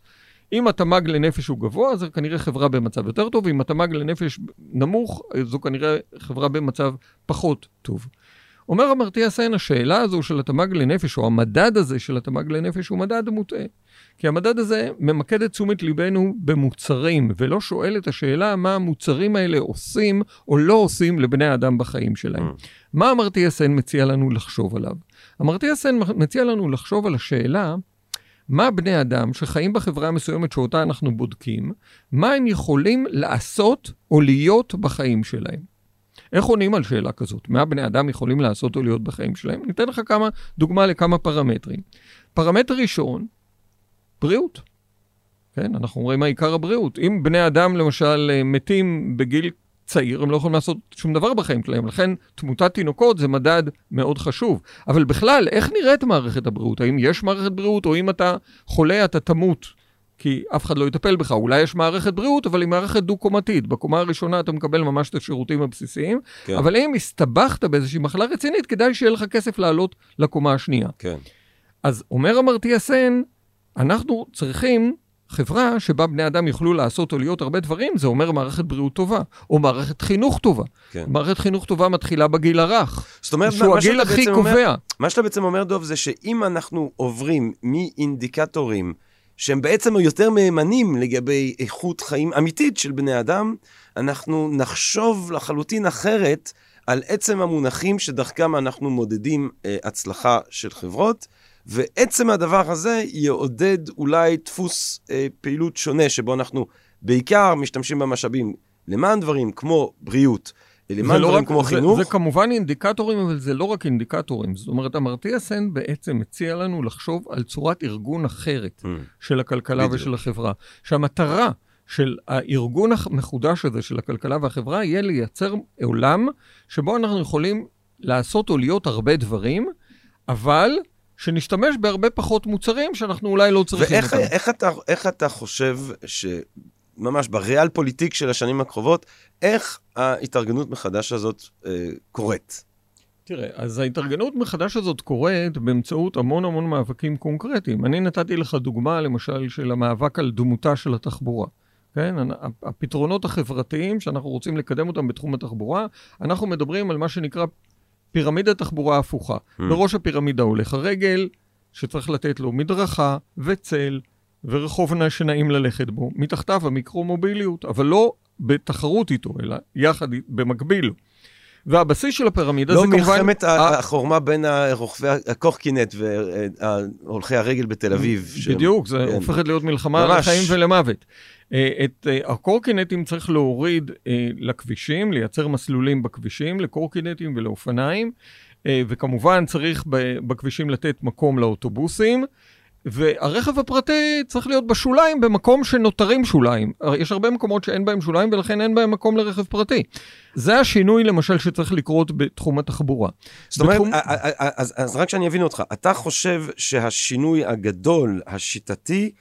אם התמ"ג לנפש הוא גבוה, אז זו כנראה חברה במצב יותר טוב, אם התמ"ג לנפש נמוך, זו כנראה חברה במצב פחות טוב. אומר אמרתיה סן, השאלה הזו של התמ"ג לנפש, או המדד הזה של התמ"ג לנפש, הוא מדד מוטעה. כי המדד הזה ממקד את תשומת ליבנו במוצרים, ולא שואל את השאלה מה המוצרים האלה עושים או לא עושים לבני האדם בחיים שלהם. Mm. מה אמרתיה סן מציע לנו לחשוב עליו? אמרתיה סן מציע לנו לחשוב על השאלה מה בני אדם שחיים בחברה המסוימת שאותה אנחנו בודקים, מה הם יכולים לעשות או להיות בחיים שלהם. איך עונים על שאלה כזאת? מה בני אדם יכולים לעשות או להיות בחיים שלהם? ניתן לך כמה, דוגמה לכמה פרמטרים. פרמטר ראשון, בריאות. כן, אנחנו רואים מה עיקר הבריאות. אם בני אדם למשל אה, מתים בגיל צעיר, הם לא יכולים לעשות שום דבר בחיים שלהם. לכן תמותת תינוקות זה מדד מאוד חשוב. אבל בכלל, איך נראית מערכת הבריאות? האם יש מערכת בריאות, או אם אתה חולה אתה תמות? כי אף אחד לא יטפל בך. אולי יש מערכת בריאות, אבל היא מערכת דו-קומתית. בקומה הראשונה אתה מקבל ממש את השירותים הבסיסיים, כן. אבל אם הסתבכת באיזושהי מחלה רצינית, כדאי שיהיה לך כסף לעלות לקומה השנייה. כן. אז אומר אמרתיה סן, אנחנו צריכים חברה שבה בני אדם יוכלו לעשות או להיות הרבה דברים, זה אומר מערכת בריאות טובה, או מערכת חינוך טובה. כן. מערכת חינוך טובה מתחילה בגיל הרך, זאת אומרת, שהוא מה הגיל הכי בעצם אומר- קובע. מה שאתה בעצם אומר, דוב, זה שאם אנחנו עוברים מאינדיקטורים שהם בעצם יותר מהימנים לגבי איכות חיים אמיתית של בני אדם, אנחנו נחשוב לחלוטין אחרת על עצם המונחים שדרכם אנחנו מודדים אה, הצלחה של חברות, ועצם הדבר הזה יעודד אולי דפוס אה, פעילות שונה, שבו אנחנו בעיקר משתמשים במשאבים למען דברים כמו בריאות, למען זה לא דברים רק- כמו זה, חינוך. זה כמובן אינדיקטורים, אבל זה לא רק אינדיקטורים. זאת אומרת, אמרתיה סן בעצם מציע לנו לחשוב על צורת ארגון אחרת Mm. של הכלכלה בדיוק. ושל החברה. שהמטרה של הארגון המחודש הזה של הכלכלה והחברה יהיה לייצר עולם שבו אנחנו יכולים לעשות או להיות הרבה דברים, אבל שנשתמש בהרבה פחות מוצרים שאנחנו אולי לא צריכים ואיך אותם. איך אתה, איך אתה חושב שממש בריאל פוליטיק של השנים הקרובות, איך ההתארגנות מחדש הזאת אה, קורית? תראה, אז ההתארגנות מחדש הזאת קורית באמצעות המון המון מאבקים קונקרטיים. אני נתתי לך דוגמה, למשל, של המאבק על דמותה של התחבורה. כן, הפתרונות החברתיים שאנחנו רוצים לקדם אותם בתחום התחבורה, אנחנו מדברים על מה שנקרא פירמידת תחבורה הפוכה. Mm. בראש הפירמידה הולך הרגל, שצריך לתת לו מדרכה וצל ורחוב נע שנעים ללכת בו. מתחתיו המיקרו-מוביליות, אבל לא בתחרות איתו, אלא יחד, במקביל. והבסיס של הפירמידה לא זה כמובן... מלחמת ה- החורמה בין הרוכבי הקורקינט והולכי הרגל בתל אביב. בדיוק, זה כן. הופכת להיות מלחמה על ממש. החיים ולמוות. אה, את אה, הקורקינטים צריך להוריד אה, לכבישים, לייצר מסלולים בכבישים, לקורקינטים ולאופניים, וכמובן צריך בכבישים לתת מקום לאוטובוסים. והרכב הפרטי צריך להיות בשוליים, במקום שנותרים שוליים. יש הרבה מקומות שאין בהם שוליים, ולכן אין בהם מקום לרכב פרטי. זה השינוי, למשל, שצריך לקרות בתחום התחבורה. זאת אומרת, בתחום- אז, אז רק שאני אבין אותך, אתה חושב שהשינוי הגדול, השיטתי,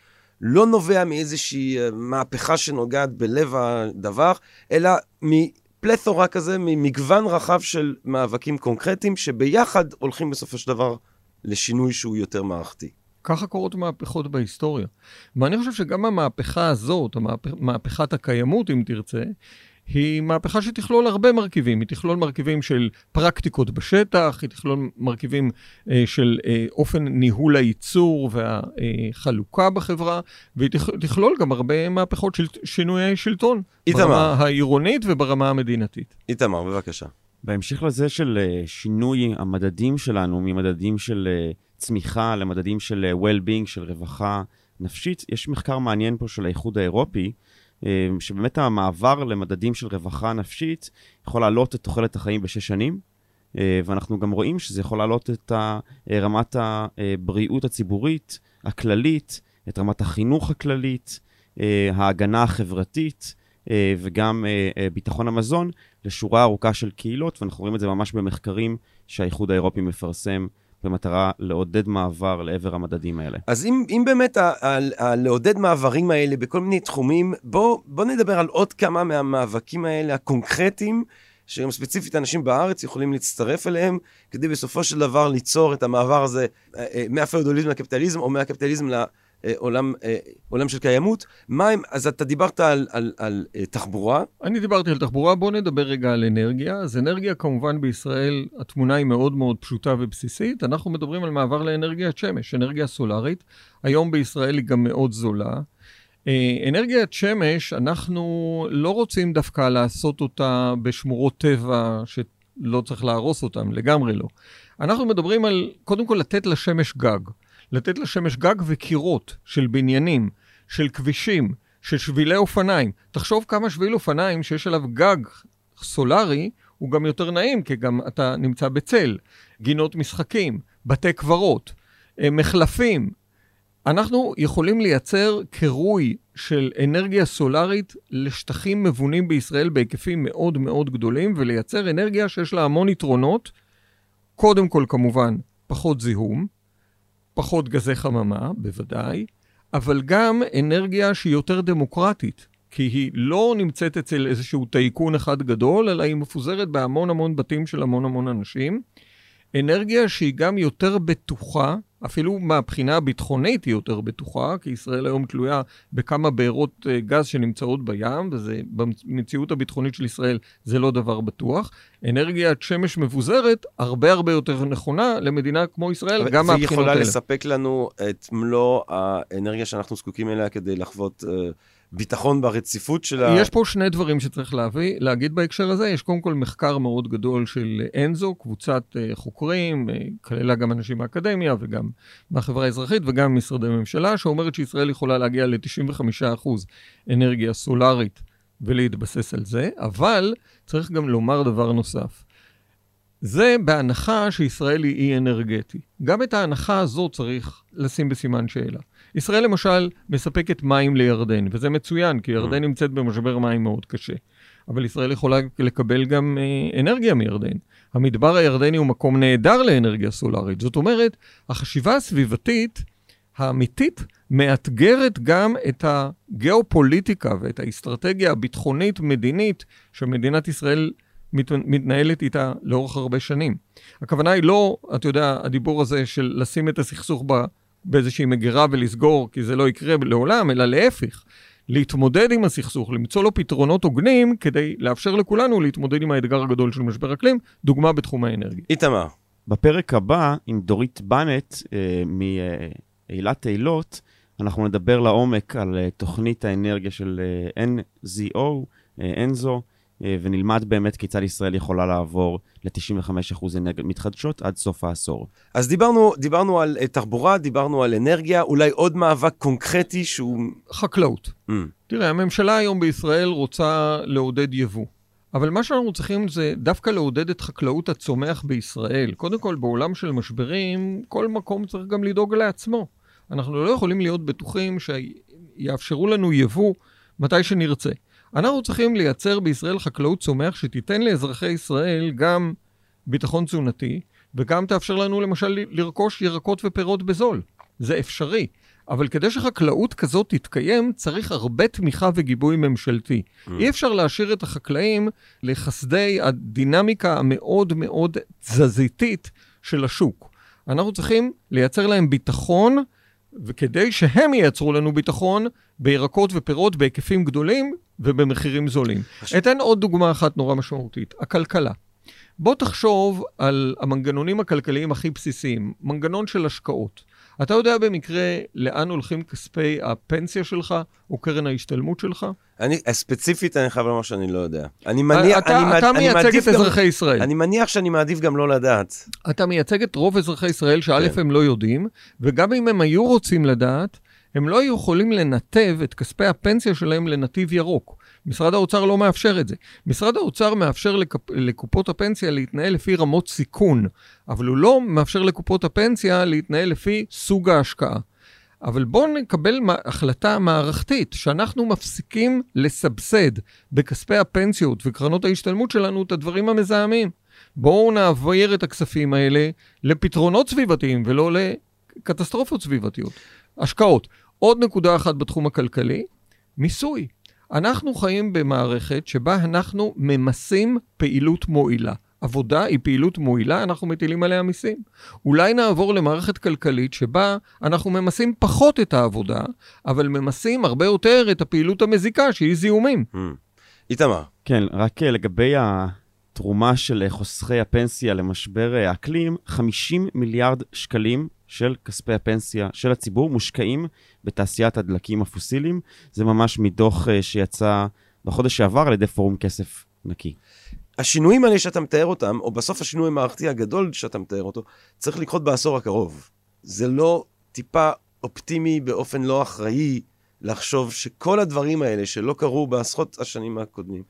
לא נובע מאיזושהי אה, מהפכה שנוגעת בלב הדבר, אלא מפלתורה כזה, ממגוון רחב של מאבקים קונקרטיים, שביחד הולכים בסופו של דבר לשינוי שהוא יותר מערכתי. ככה קורות מהפכות בהיסטוריה. ואני חושב שגם המהפכה הזאת, המהפ... מהפכת הקיימות, אם תרצה, היא מהפכה שתכלול הרבה מרכיבים. היא תכלול מרכיבים של פרקטיקות בשטח, היא תכלול מרכיבים אה, של אה, אופן ניהול הייצור והחלוקה בחברה, והיא תכ... תכלול גם הרבה מהפכות של שינויי שלטון. איתמר. ברמה העירונית וברמה המדינתית. איתמר, בבקשה. בהמשך לזה של אה, שינוי המדדים שלנו ממדדים של אה, צמיחה למדדים של אה, well-being, של רווחה נפשית, יש מחקר מעניין פה של האיחוד האירופי, אה, שבאמת המעבר למדדים של רווחה נפשית יכול להעלות את תוחלת החיים בשש שנים, אה, ואנחנו גם רואים שזה יכול להעלות את רמת הבריאות הציבורית הכללית, את רמת החינוך הכללית, ההגנה החברתית וגם ביטחון המזון לשורה ארוכה של קהילות, ואנחנו רואים את זה ממש במחקרים שהאיחוד האירופי מפרסם במטרה לעודד מעבר לעבר המדדים האלה. אז אם, אם באמת ה, לעודד מעברים האלה בכל מיני תחומים, בוא, בוא נדבר על עוד כמה מהמאבקים האלה הקונקרטיים, שגם ספציפית אנשים בארץ יכולים להצטרף אליהם, כדי בסופו של דבר ליצור את המעבר הזה אה, אה, מהפאודוליזם לקפיטליזם, או מהקפיטליזם לעולם אה, עולם של קיימות. מה הם, אז אתה דיברת על, על, על אה, תחבורה, אני דיברתי על תחבורה, בואו נדבר רגע על אנרגיה. אז אנרגיה כמובן בישראל, התמונה היא מאוד מאוד פשוטה ובסיסית. אנחנו מדברים על מעבר לאנרגיית שמש, אנרגיה סולארית. היום בישראל היא גם מאוד זולה. אה, אנרגיית שמש, אנחנו לא רוצים דווקא לעשות אותה בשמורות טבע שלא צריך להרוס אותן, לגמרי לא. אנחנו מדברים על, קודם כל, לתת לשמש גג. לתת לשמש גג וקירות של בניינים, של כבישים, של שבילי אופניים. תחשוב כמה שביל אופניים שיש עליו גג סולארי, הוא גם יותר נעים, כי גם אתה נמצא בצל. גינות משחקים, בתי קברות, אה, מחלפים. אנחנו יכולים לייצר קירוי של אנרגיה סולארית לשטחים מבונים בישראל בהיקפים מאוד מאוד גדולים, ולייצר אנרגיה שיש לה המון יתרונות. קודם כל, כמובן, פחות זיהום, פחות גזי חממה, בוודאי, אבל גם אנרגיה שהיא יותר דמוקרטית, כי היא לא נמצאת אצל איזשהו טייקון אחד גדול, אלא היא מפוזרת בהמון המון בתים של המון המון אנשים. אנרגיה שהיא גם יותר בטוחה, אפילו מהבחינה הביטחונית היא יותר בטוחה, כי ישראל היום תלויה בכמה בארות אה, גז שנמצאות בים, וזה במציאות הביטחונית של ישראל זה לא דבר בטוח. אנרגיית שמש מבוזרת הרבה הרבה יותר נכונה למדינה כמו ישראל, גם והיא מהבחינות יכולה האלה. לספק לנו את מלוא האנרגיה שאנחנו זקוקים אליה כדי לחוות אה, ביטחון ברציפות של ה... יש פה שני דברים שצריך להביא, להגיד בהקשר הזה. יש קודם כל מחקר מאוד גדול של אנזו, קבוצת אה, חוקרים, אה, כללה גם אנשים מהאקדמיה וגם מהחברה האזרחית וגם משרדי ממשלה, שאומרת שישראל יכולה להגיע ל-95% אנרגיה סולארית ולהתבסס על זה, אבל צריך גם לומר דבר נוסף. זה בהנחה שישראל היא אי אנרגטי. גם את ההנחה הזאת צריך לשים בסימן שאלה. ישראל למשל מספקת מים לירדן, וזה מצוין, כי ירדן נמצאת במשבר מים מאוד קשה. אבל ישראל יכולה לקבל גם אה, אנרגיה מירדן. המדבר הירדני הוא מקום נהדר לאנרגיה סולארית. זאת אומרת, החשיבה הסביבתית האמיתית מאתגרת גם את הגיאופוליטיקה ואת האסטרטגיה הביטחונית-מדינית שמדינת ישראל מת, מתנהלת איתה לאורך הרבה שנים. הכוונה היא לא, אתה יודע, הדיבור הזה של לשים את הסכסוך ב, באיזושהי מגירה ולסגור, כי זה לא יקרה לעולם, אלא להפך. להתמודד עם הסכסוך, למצוא לו פתרונות הוגנים כדי לאפשר לכולנו להתמודד עם האתגר הגדול של משבר אקלים, דוגמה בתחום האנרגיה. איתמר, בפרק הבא, עם דורית בנט אה, מאילת אילות, אנחנו נדבר לעומק על אה, תוכנית האנרגיה של אה, NZO, אה, אנזו, אה, ונלמד באמת כיצד ישראל יכולה לעבור ל-95% אנרגיות מתחדשות עד סוף העשור. אז דיברנו, דיברנו על אה, תחבורה, דיברנו על אנרגיה, אולי עוד מאבק קונקרטי שהוא... חקלאות. Mm. תראה, הממשלה היום בישראל רוצה לעודד יבוא. אבל מה שאנחנו צריכים זה דווקא לעודד את חקלאות הצומח בישראל. קודם כל, בעולם של משברים, כל מקום צריך גם לדאוג לעצמו. אנחנו לא יכולים להיות בטוחים שיאפשרו לנו יבוא מתי שנרצה. אנחנו צריכים לייצר בישראל חקלאות צומח שתיתן לאזרחי ישראל גם ביטחון תזונתי, וגם תאפשר לנו למשל לרכוש ירקות ופירות בזול. זה אפשרי. אבל כדי שחקלאות כזאת תתקיים, צריך הרבה תמיכה וגיבוי ממשלתי. Mm. אי אפשר להשאיר את החקלאים לחסדי הדינמיקה המאוד מאוד תזזיתית של השוק. אנחנו צריכים לייצר להם ביטחון, וכדי שהם ייצרו לנו ביטחון בירקות ופירות בהיקפים גדולים ובמחירים זולים. אתן עוד דוגמה אחת נורא משמעותית, הכלכלה. בוא תחשוב על המנגנונים הכלכליים הכי בסיסיים, מנגנון של השקעות. אתה יודע במקרה לאן הולכים כספי הפנסיה שלך, או קרן ההשתלמות שלך? אני, ספציפית, אני חייב לומר שאני לא יודע. אני מניח, אתה, אני, אתה אני מייצג את גם, אזרחי ישראל. אני מניח שאני מעדיף גם לא לדעת. אתה מייצג את רוב אזרחי ישראל, שא' כן. הם לא יודעים, וגם אם הם היו רוצים לדעת, הם לא היו יכולים לנתב את כספי הפנסיה שלהם לנתיב ירוק. משרד האוצר לא מאפשר את זה. משרד האוצר מאפשר לקופ... לקופות הפנסיה להתנהל לפי רמות סיכון, אבל הוא לא מאפשר לקופות הפנסיה להתנהל לפי סוג ההשקעה. אבל בואו נקבל החלטה מערכתית, שאנחנו מפסיקים לסבסד בכספי הפנסיות וקרנות ההשתלמות שלנו את הדברים המזהמים. בואו נעביר את הכספים האלה לפתרונות סביבתיים ולא לקטסטרופות סביבתיות. השקעות. עוד נקודה אחת בתחום הכלכלי, מיסוי. אנחנו חיים במערכת שבה אנחנו ממסים פעילות מועילה. עבודה היא פעילות מועילה, אנחנו מטילים עליה מיסים. אולי נעבור למערכת כלכלית שבה אנחנו ממסים פחות את העבודה, אבל ממסים הרבה יותר את הפעילות המזיקה, שהיא זיהומים. Hmm. איתמר. כן, רק אה, לגבי התרומה של אה, חוסכי הפנסיה למשבר אה, האקלים, 50 מיליארד שקלים של כספי הפנסיה של הציבור מושקעים בתעשיית הדלקים הפוסיליים. זה ממש מדוח שיצא בחודש שעבר על ידי פורום כסף נקי. השינויים האלה שאתה מתאר אותם, או בסוף השינוי המערכתי הגדול שאתה מתאר אותו, צריך לקרות בעשור הקרוב. זה לא טיפה אופטימי באופן לא אחראי לחשוב שכל הדברים האלה שלא קרו בעשרות השנים הקודמים,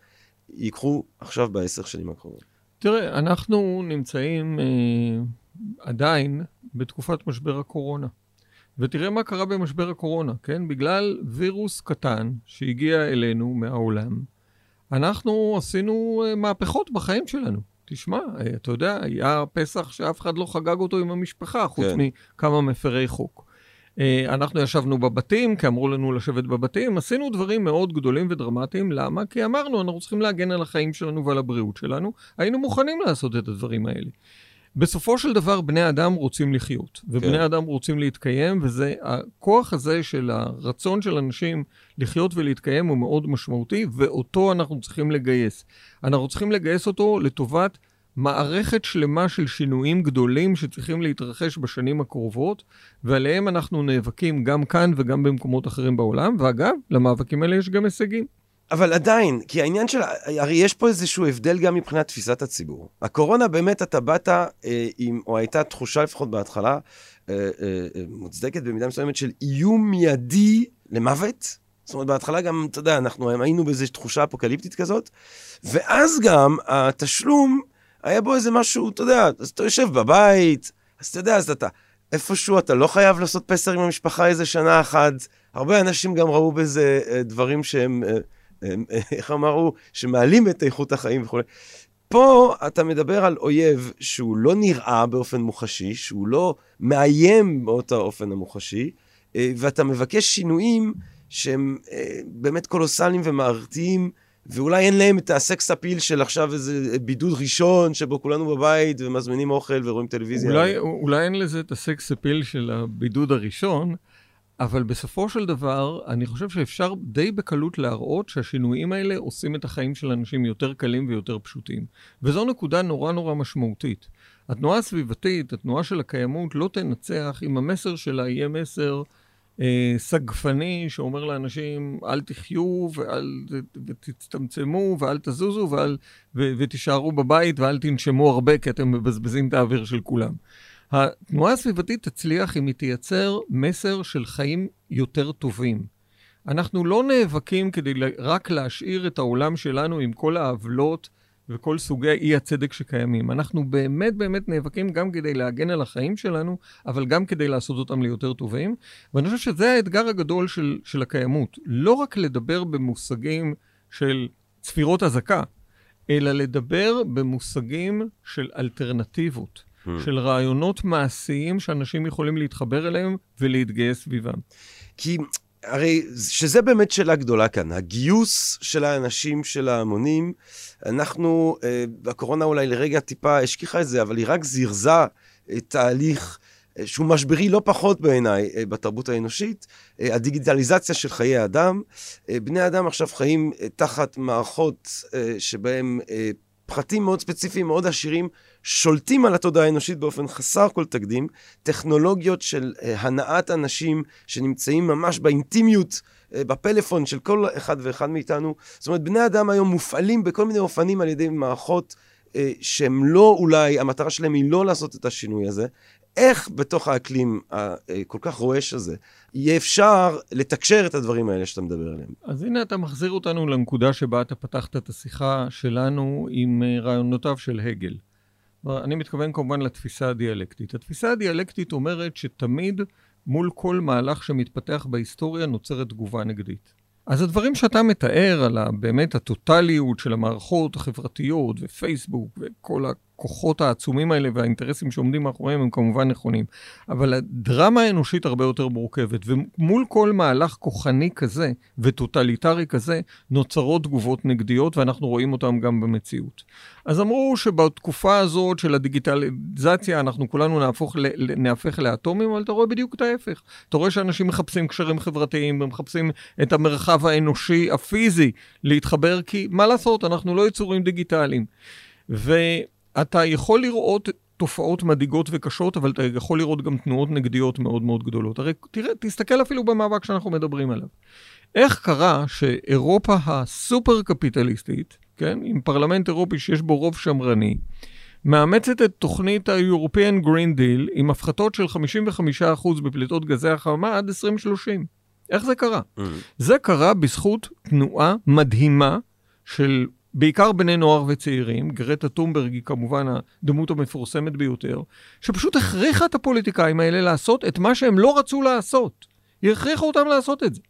ייקחו עכשיו בעשר שנים הקרובות. תראה, אנחנו נמצאים אה, עדיין בתקופת משבר הקורונה. ותראה מה קרה במשבר הקורונה, כן? בגלל וירוס קטן שהגיע אלינו מהעולם, אנחנו עשינו אה, מהפכות בחיים שלנו. תשמע, אה, אתה יודע, היה פסח שאף אחד לא חגג אותו עם המשפחה, חוץ כן. מכמה מפרי חוק. אה, אנחנו ישבנו בבתים, כי אמרו לנו לשבת בבתים, עשינו דברים מאוד גדולים ודרמטיים. למה? כי אמרנו, אנחנו צריכים להגן על החיים שלנו ועל הבריאות שלנו. היינו מוכנים לעשות את הדברים האלה. בסופו של דבר, בני אדם רוצים לחיות, ובני כן. אדם רוצים להתקיים, וזה, הכוח הזה של הרצון של אנשים לחיות ולהתקיים הוא מאוד משמעותי, ואותו אנחנו צריכים לגייס. אנחנו צריכים לגייס אותו לטובת מערכת שלמה של שינויים גדולים שצריכים להתרחש בשנים הקרובות, ועליהם אנחנו נאבקים גם כאן וגם במקומות אחרים בעולם, ואגב, למאבקים האלה יש גם הישגים. אבל עדיין, כי העניין של, הרי יש פה איזשהו הבדל גם מבחינת תפיסת הציבור. הקורונה באמת, אתה באת אה, עם, או הייתה תחושה לפחות בהתחלה, אה, אה, אה, מוצדקת במידה מסוימת של איום מיידי למוות. זאת אומרת, בהתחלה גם, אתה יודע, אנחנו היינו באיזו תחושה אפוקליפטית כזאת, ואז גם התשלום, היה בו איזה משהו, אתה יודע, אז אתה יושב בבית, אז אתה יודע, אז אתה, איפשהו אתה לא חייב לעשות פסר עם המשפחה איזה שנה אחת. הרבה אנשים גם ראו בזה אה, דברים שהם... איך אמרו, שמעלים את איכות החיים וכו'. פה אתה מדבר על אויב שהוא לא נראה באופן מוחשי, שהוא לא מאיים באותו האופן המוחשי, אה, ואתה מבקש שינויים שהם אה, באמת קולוסליים ומערכתיים, ואולי אין להם את הסקס אפיל של עכשיו איזה בידוד ראשון, שבו כולנו בבית ומזמינים אוכל ורואים טלוויזיה. אולי, אולי אין לזה את הסקס אפיל של הבידוד הראשון, אבל בסופו של דבר, אני חושב שאפשר די בקלות להראות שהשינויים האלה עושים את החיים של אנשים יותר קלים ויותר פשוטים. וזו נקודה נורא נורא משמעותית. התנועה הסביבתית, התנועה של הקיימות, לא תנצח אם המסר שלה יהיה מסר אה, סגפני שאומר לאנשים, אל תחיו ואל תצטמצמו ואל תזוזו ואל, ו, ותישארו בבית ואל תנשמו הרבה כי אתם מבזבזים את האוויר של כולם. התנועה הסביבתית תצליח אם היא תייצר מסר של חיים יותר טובים. אנחנו לא נאבקים כדי רק להשאיר את העולם שלנו עם כל העוולות וכל סוגי האי הצדק שקיימים. אנחנו באמת באמת נאבקים גם כדי להגן על החיים שלנו, אבל גם כדי לעשות אותם ליותר טובים. ואני חושב שזה האתגר הגדול של, של הקיימות. לא רק לדבר במושגים של צפירות אזעקה, אלא לדבר במושגים של אלטרנטיבות. של רעיונות מעשיים שאנשים יכולים להתחבר אליהם ולהתגייס סביבם. כי הרי שזה באמת שאלה גדולה כאן, הגיוס של האנשים, של ההמונים, אנחנו, אה, הקורונה אולי לרגע טיפה השכיחה את זה, אבל היא רק זירזה את תהליך אה, שהוא משברי לא פחות בעיניי אה, בתרבות האנושית, הדיגיטליזציה של חיי האדם. אה, בני אדם עכשיו חיים תחת מערכות שבהם פרטים מאוד ספציפיים, מאוד עשירים, שולטים על התודעה האנושית באופן חסר כל תקדים, טכנולוגיות של אה, הנעת אנשים שנמצאים ממש באינטימיות, אה, בפלאפון של כל אחד ואחד מאיתנו. זאת אומרת, בני אדם היום מופעלים בכל מיני אופנים על ידי מערכות אה, שהם לא אולי, המטרה שלהם היא לא לעשות את השינוי הזה. איך בתוך האקלים הכל כך רועש הזה יהיה אפשר לתקשר את הדברים האלה שאתה מדבר עליהם? אז הנה אתה מחזיר אותנו לנקודה שבה אתה פתחת את השיחה שלנו עם רעיונותיו של הגל. אני מתכוון כמובן לתפיסה הדיאלקטית. התפיסה הדיאלקטית אומרת שתמיד מול כל מהלך שמתפתח בהיסטוריה נוצרת תגובה נגדית. אז הדברים שאתה מתאר על באמת הטוטליות של המערכות החברתיות ופייסבוק וכל הכוחות העצומים האלה והאינטרסים שעומדים מאחוריהם הם כמובן נכונים. אבל הדרמה האנושית הרבה יותר מורכבת, ומול כל מהלך כוחני כזה וטוטליטרי כזה נוצרות תגובות נגדיות ואנחנו רואים אותן גם במציאות. אז אמרו שבתקופה הזאת של הדיגיטליזציה אנחנו כולנו נהפוך, נהפך לאטומים, אבל אתה רואה בדיוק את ההפך. אתה רואה שאנשים מחפשים קשרים חברתיים ומחפשים את המרחב האנושי, הפיזי, להתחבר, כי מה לעשות, אנחנו לא יצורים דיגיטליים. ואתה יכול לראות תופעות מדאיגות וקשות, אבל אתה יכול לראות גם תנועות נגדיות מאוד מאוד גדולות. הרי תראה, תסתכל אפילו במאבק שאנחנו מדברים עליו. איך קרה שאירופה הסופר קפיטליסטית, כן, עם פרלמנט אירופי שיש בו רוב שמרני, מאמצת את תוכנית ה-European Green Deal עם הפחתות של 55% בפליטות גזי החממה עד 2030. איך זה קרה? זה קרה בזכות תנועה מדהימה של בעיקר בני נוער וצעירים, גרטה טומברג היא כמובן הדמות המפורסמת ביותר, שפשוט הכריחה את הפוליטיקאים האלה לעשות את מה שהם לא רצו לעשות. היא הכריחה אותם לעשות את זה.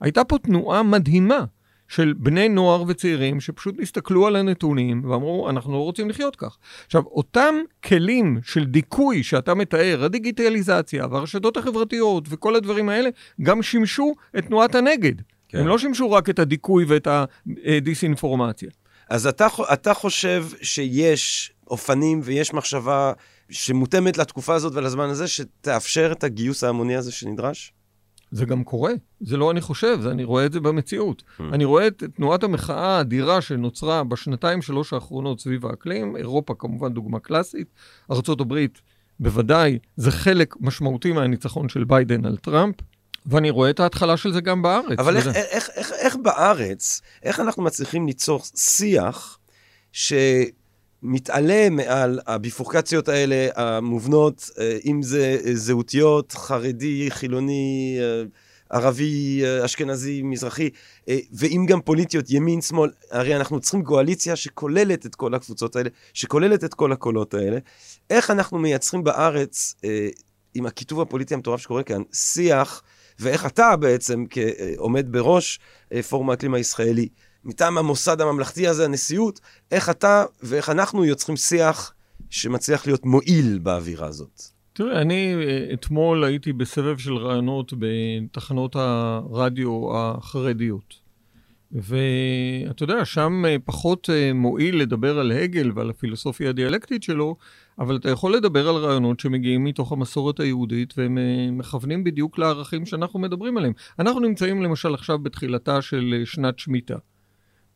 הייתה פה תנועה מדהימה של בני נוער וצעירים שפשוט הסתכלו על הנתונים ואמרו, אנחנו לא רוצים לחיות כך. עכשיו, אותם כלים של דיכוי שאתה מתאר, הדיגיטליזציה והרשתות החברתיות וכל הדברים האלה, גם שימשו את תנועת הנגד. כן. הם לא שימשו רק את הדיכוי ואת הדיסאינפורמציה. אז אתה, אתה חושב שיש אופנים ויש מחשבה שמותאמת לתקופה הזאת ולזמן הזה, שתאפשר את הגיוס ההמוני הזה שנדרש? זה גם קורה, זה לא אני חושב, זה אני רואה את זה במציאות. אני רואה את תנועת המחאה האדירה שנוצרה בשנתיים שלוש האחרונות סביב האקלים, אירופה כמובן דוגמה קלאסית, ארה"ב בוודאי, זה חלק משמעותי מהניצחון של ביידן על טראמפ, ואני רואה את ההתחלה של זה גם בארץ. אבל איך, איך, איך, איך בארץ, איך אנחנו מצליחים ליצור שיח שמתעלה מעל הביפורקציות האלה המובנות, אה, אם זה אה, זהותיות, חרדי, חילוני, אה, ערבי, אשכנזי, מזרחי, ואם גם פוליטיות, ימין, שמאל, הרי אנחנו צריכים קואליציה שכוללת את כל הקבוצות האלה, שכוללת את כל הקולות האלה. איך אנחנו מייצרים בארץ, עם הכיתוב הפוליטי המטורף שקורה כאן, שיח, ואיך אתה בעצם, כעומד בראש אה, פורום האקלים הישראלי, מטעם המוסד הממלכתי הזה, הנשיאות, איך אתה ואיך אנחנו יוצרים שיח שמצליח להיות מועיל באווירה הזאת. תראה, אני אה, אתמול הייתי בסבב של ראיונות בתחנות הרדיו החרדיות. ואתה יודע, שם אה, פחות מועיל לדבר על הגל ועל הפילוסופיה הדיאלקטית שלו, אבל אתה יכול לדבר על רעיונות שמגיעים מתוך המסורת היהודית והם אה, מכוונים בדיוק לערכים שאנחנו מדברים עליהם. אנחנו נמצאים למשל עכשיו בתחילתה של אה, שנת שמיטה.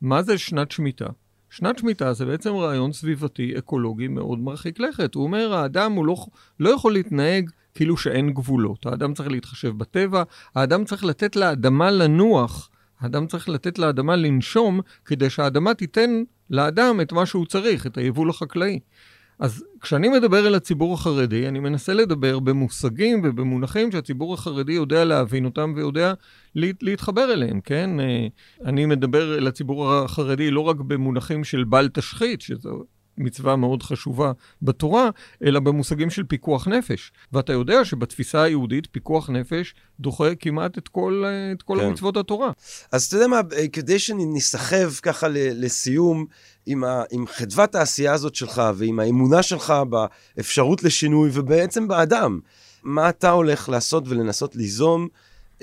מה זה שנת שמיטה? שנת שמיטה זה בעצם רעיון סביבתי אקולוגי מאוד מרחיק לכת. הוא אומר, האדם הוא לא, לא יכול להתנהג כאילו שאין גבולות. האדם צריך להתחשב בטבע, האדם צריך לתת לאדמה לנוח, האדם צריך לתת לאדמה לנשום, כדי שהאדמה תיתן לאדם את מה שהוא צריך, את היבול החקלאי. אז כשאני מדבר אל הציבור החרדי, אני מנסה לדבר במושגים ובמונחים שהציבור החרדי יודע להבין אותם ויודע להתחבר אליהם, כן? אה, אני מדבר אל הציבור החרדי לא רק במונחים של בל תשחית, שזו מצווה מאוד חשובה בתורה, אלא במושגים של פיקוח נפש. ואתה יודע שבתפיסה היהודית פיקוח נפש דוחה כמעט את כל, את כל כן. המצוות התורה. אז אתה יודע מה, כדי שנסחב ככה לסיום עם, ה, עם חדוות העשייה הזאת שלך ועם האמונה שלך באפשרות לשינוי ובעצם באדם, מה אתה הולך לעשות ולנסות ליזום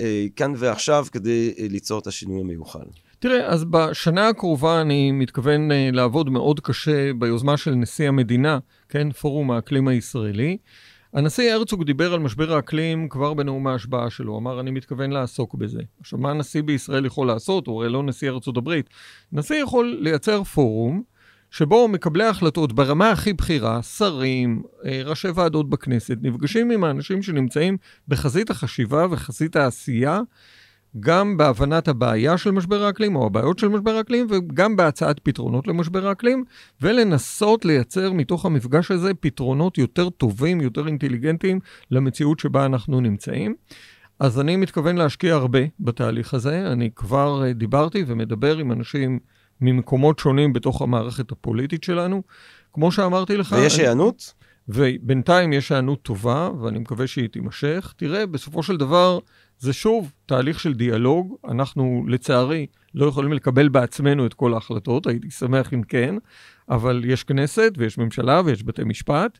אה, כאן ועכשיו כדי אה, ליצור את השינוי המיוחל? תראה, אז בשנה הקרובה אני מתכוון uh, לעבוד מאוד קשה ביוזמה של נשיא המדינה, כן, פורום האקלים הישראלי. הנשיא הרצוג דיבר על משבר האקלים כבר בנאום ההשבעה שלו, אמר אני מתכוון לעסוק בזה. עכשיו, מה נשיא בישראל יכול לעשות? הוא הרי לא נשיא ארצות הברית. נשיא יכול לייצר פורום שבו מקבלי ההחלטות ברמה הכי בכירה, שרים, אה, ראשי ועדות בכנסת, נפגשים עם האנשים שנמצאים בחזית החשיבה וחזית העשייה גם בהבנת הבעיה של משבר האקלים או הבעיות של משבר האקלים וגם בהצעת פתרונות למשבר האקלים ולנסות לייצר מתוך המפגש הזה פתרונות יותר טובים, יותר אינטליגנטיים למציאות שבה אנחנו נמצאים. אז אני מתכוון להשקיע הרבה בתהליך הזה. אני כבר אה, דיברתי ומדבר עם אנשים ממקומות שונים בתוך המערכת הפוליטית שלנו. כמו שאמרתי לך... ויש היענות? ובינתיים יש היענות טובה, ואני מקווה שהיא תימשך. תראה, בסופו של דבר, זה שוב תהליך של דיאלוג. אנחנו, לצערי, לא יכולים לקבל בעצמנו את כל ההחלטות, הייתי שמח אם כן, אבל יש כנסת ויש ממשלה ויש בתי משפט.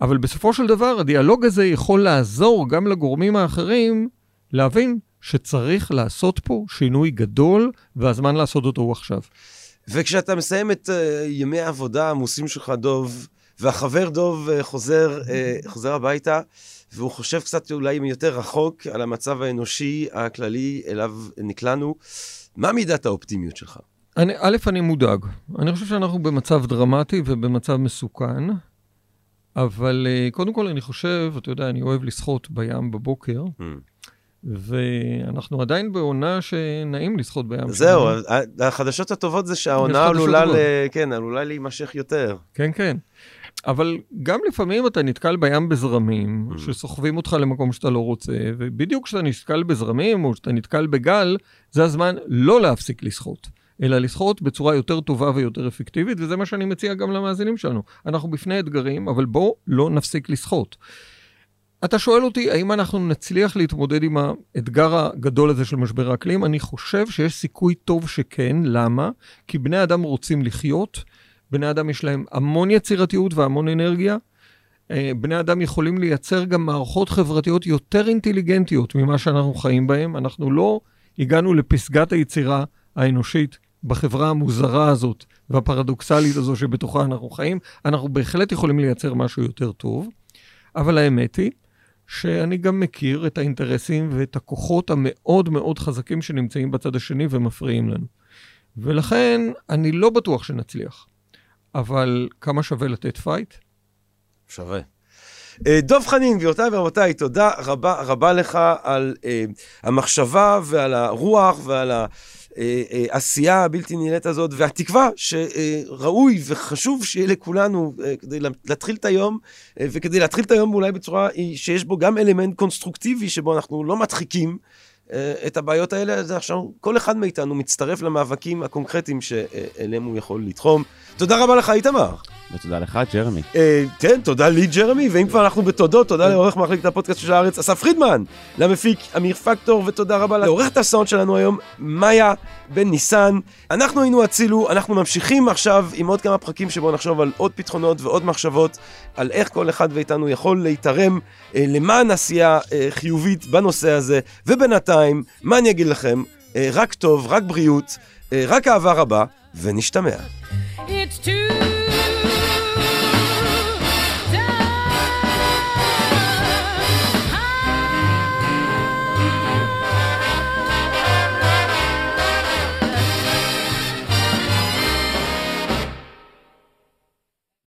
אבל בסופו של דבר, הדיאלוג הזה יכול לעזור גם לגורמים האחרים להבין שצריך לעשות פה שינוי גדול, והזמן לעשות אותו הוא עכשיו. וכשאתה מסיים את uh, ימי העבודה העמוסים שלך, דוב, והחבר דוב uh, חוזר, uh, חוזר הביתה, והוא חושב קצת אולי יותר רחוק על המצב האנושי הכללי אליו נקלענו. מה מידת האופטימיות שלך? אני, א', אני מודאג. אני חושב שאנחנו במצב דרמטי ובמצב מסוכן, אבל uh, קודם כל אני חושב, אתה יודע, אני אוהב לשחות בים בבוקר. Mm. ואנחנו עדיין בעונה שנעים לשחות בים. זהו, החדשות הטובות זה שהעונה עלולה, ל... כן, עלולה להימשך יותר. כן, כן. אבל גם לפעמים אתה נתקל בים בזרמים, mm. שסוחבים אותך למקום שאתה לא רוצה, ובדיוק כשאתה נתקל בזרמים, או כשאתה נתקל בגל, זה הזמן לא להפסיק לשחות, אלא לשחות בצורה יותר טובה ויותר אפקטיבית, וזה מה שאני מציע גם למאזינים שלנו. אנחנו בפני אתגרים, אבל בואו לא נפסיק לשחות. אתה שואל אותי, האם אנחנו נצליח להתמודד עם האתגר הגדול הזה של משבר האקלים? אני חושב שיש סיכוי טוב שכן. למה? כי בני אדם רוצים לחיות, בני אדם יש להם המון יצירתיות והמון אנרגיה. אה, בני אדם יכולים לייצר גם מערכות חברתיות יותר אינטליגנטיות ממה שאנחנו חיים בהן. אנחנו לא הגענו לפסגת היצירה האנושית בחברה המוזרה הזאת והפרדוקסלית הזו שבתוכה אנחנו חיים. אנחנו בהחלט יכולים לייצר משהו יותר טוב, אבל האמת היא שאני גם מכיר את האינטרסים ואת הכוחות המאוד מאוד חזקים שנמצאים בצד השני ומפריעים לנו. ולכן אני לא בטוח שנצליח. אבל כמה שווה לתת fight? שווה. אה, דב חנין, גבירותיי ורבותיי, תודה רבה רבה לך על אה, המחשבה ועל הרוח ועל העשייה אה, הבלתי נלאית הזאת, והתקווה שראוי וחשוב שיהיה לכולנו אה, כדי להתחיל את היום, אה, וכדי להתחיל את היום אולי בצורה שיש בו גם אלמנט קונסטרוקטיבי, שבו אנחנו לא מדחיקים. את הבעיות האלה, אז עכשיו כל אחד מאיתנו מצטרף למאבקים הקונקרטיים שאליהם הוא יכול לתרום. תודה רבה לך, איתמר. ותודה לך, ג'רמי. אה, כן, תודה לי, ג'רמי, ואם כבר אנחנו בתודות, תודה לעורך מחלקת הפודקאסט של הארץ, אסף פרידמן, למפיק אמיר פקטור, ותודה רבה לעורכת הסאונד שלנו היום, מאיה בן ניסן. אנחנו היינו אצילו, אנחנו ממשיכים עכשיו עם עוד כמה פרקים שבו נחשוב על עוד פתרונות ועוד מחשבות, על איך כל אחד מאיתנו יכול להתערם אה, למען עשייה אה, חיובית בנושא הזה, ובינתיים, מה אני אגיד לכם? אה, רק טוב, רק בריאות, אה, רק אהבה רבה, ונשתמע. It's too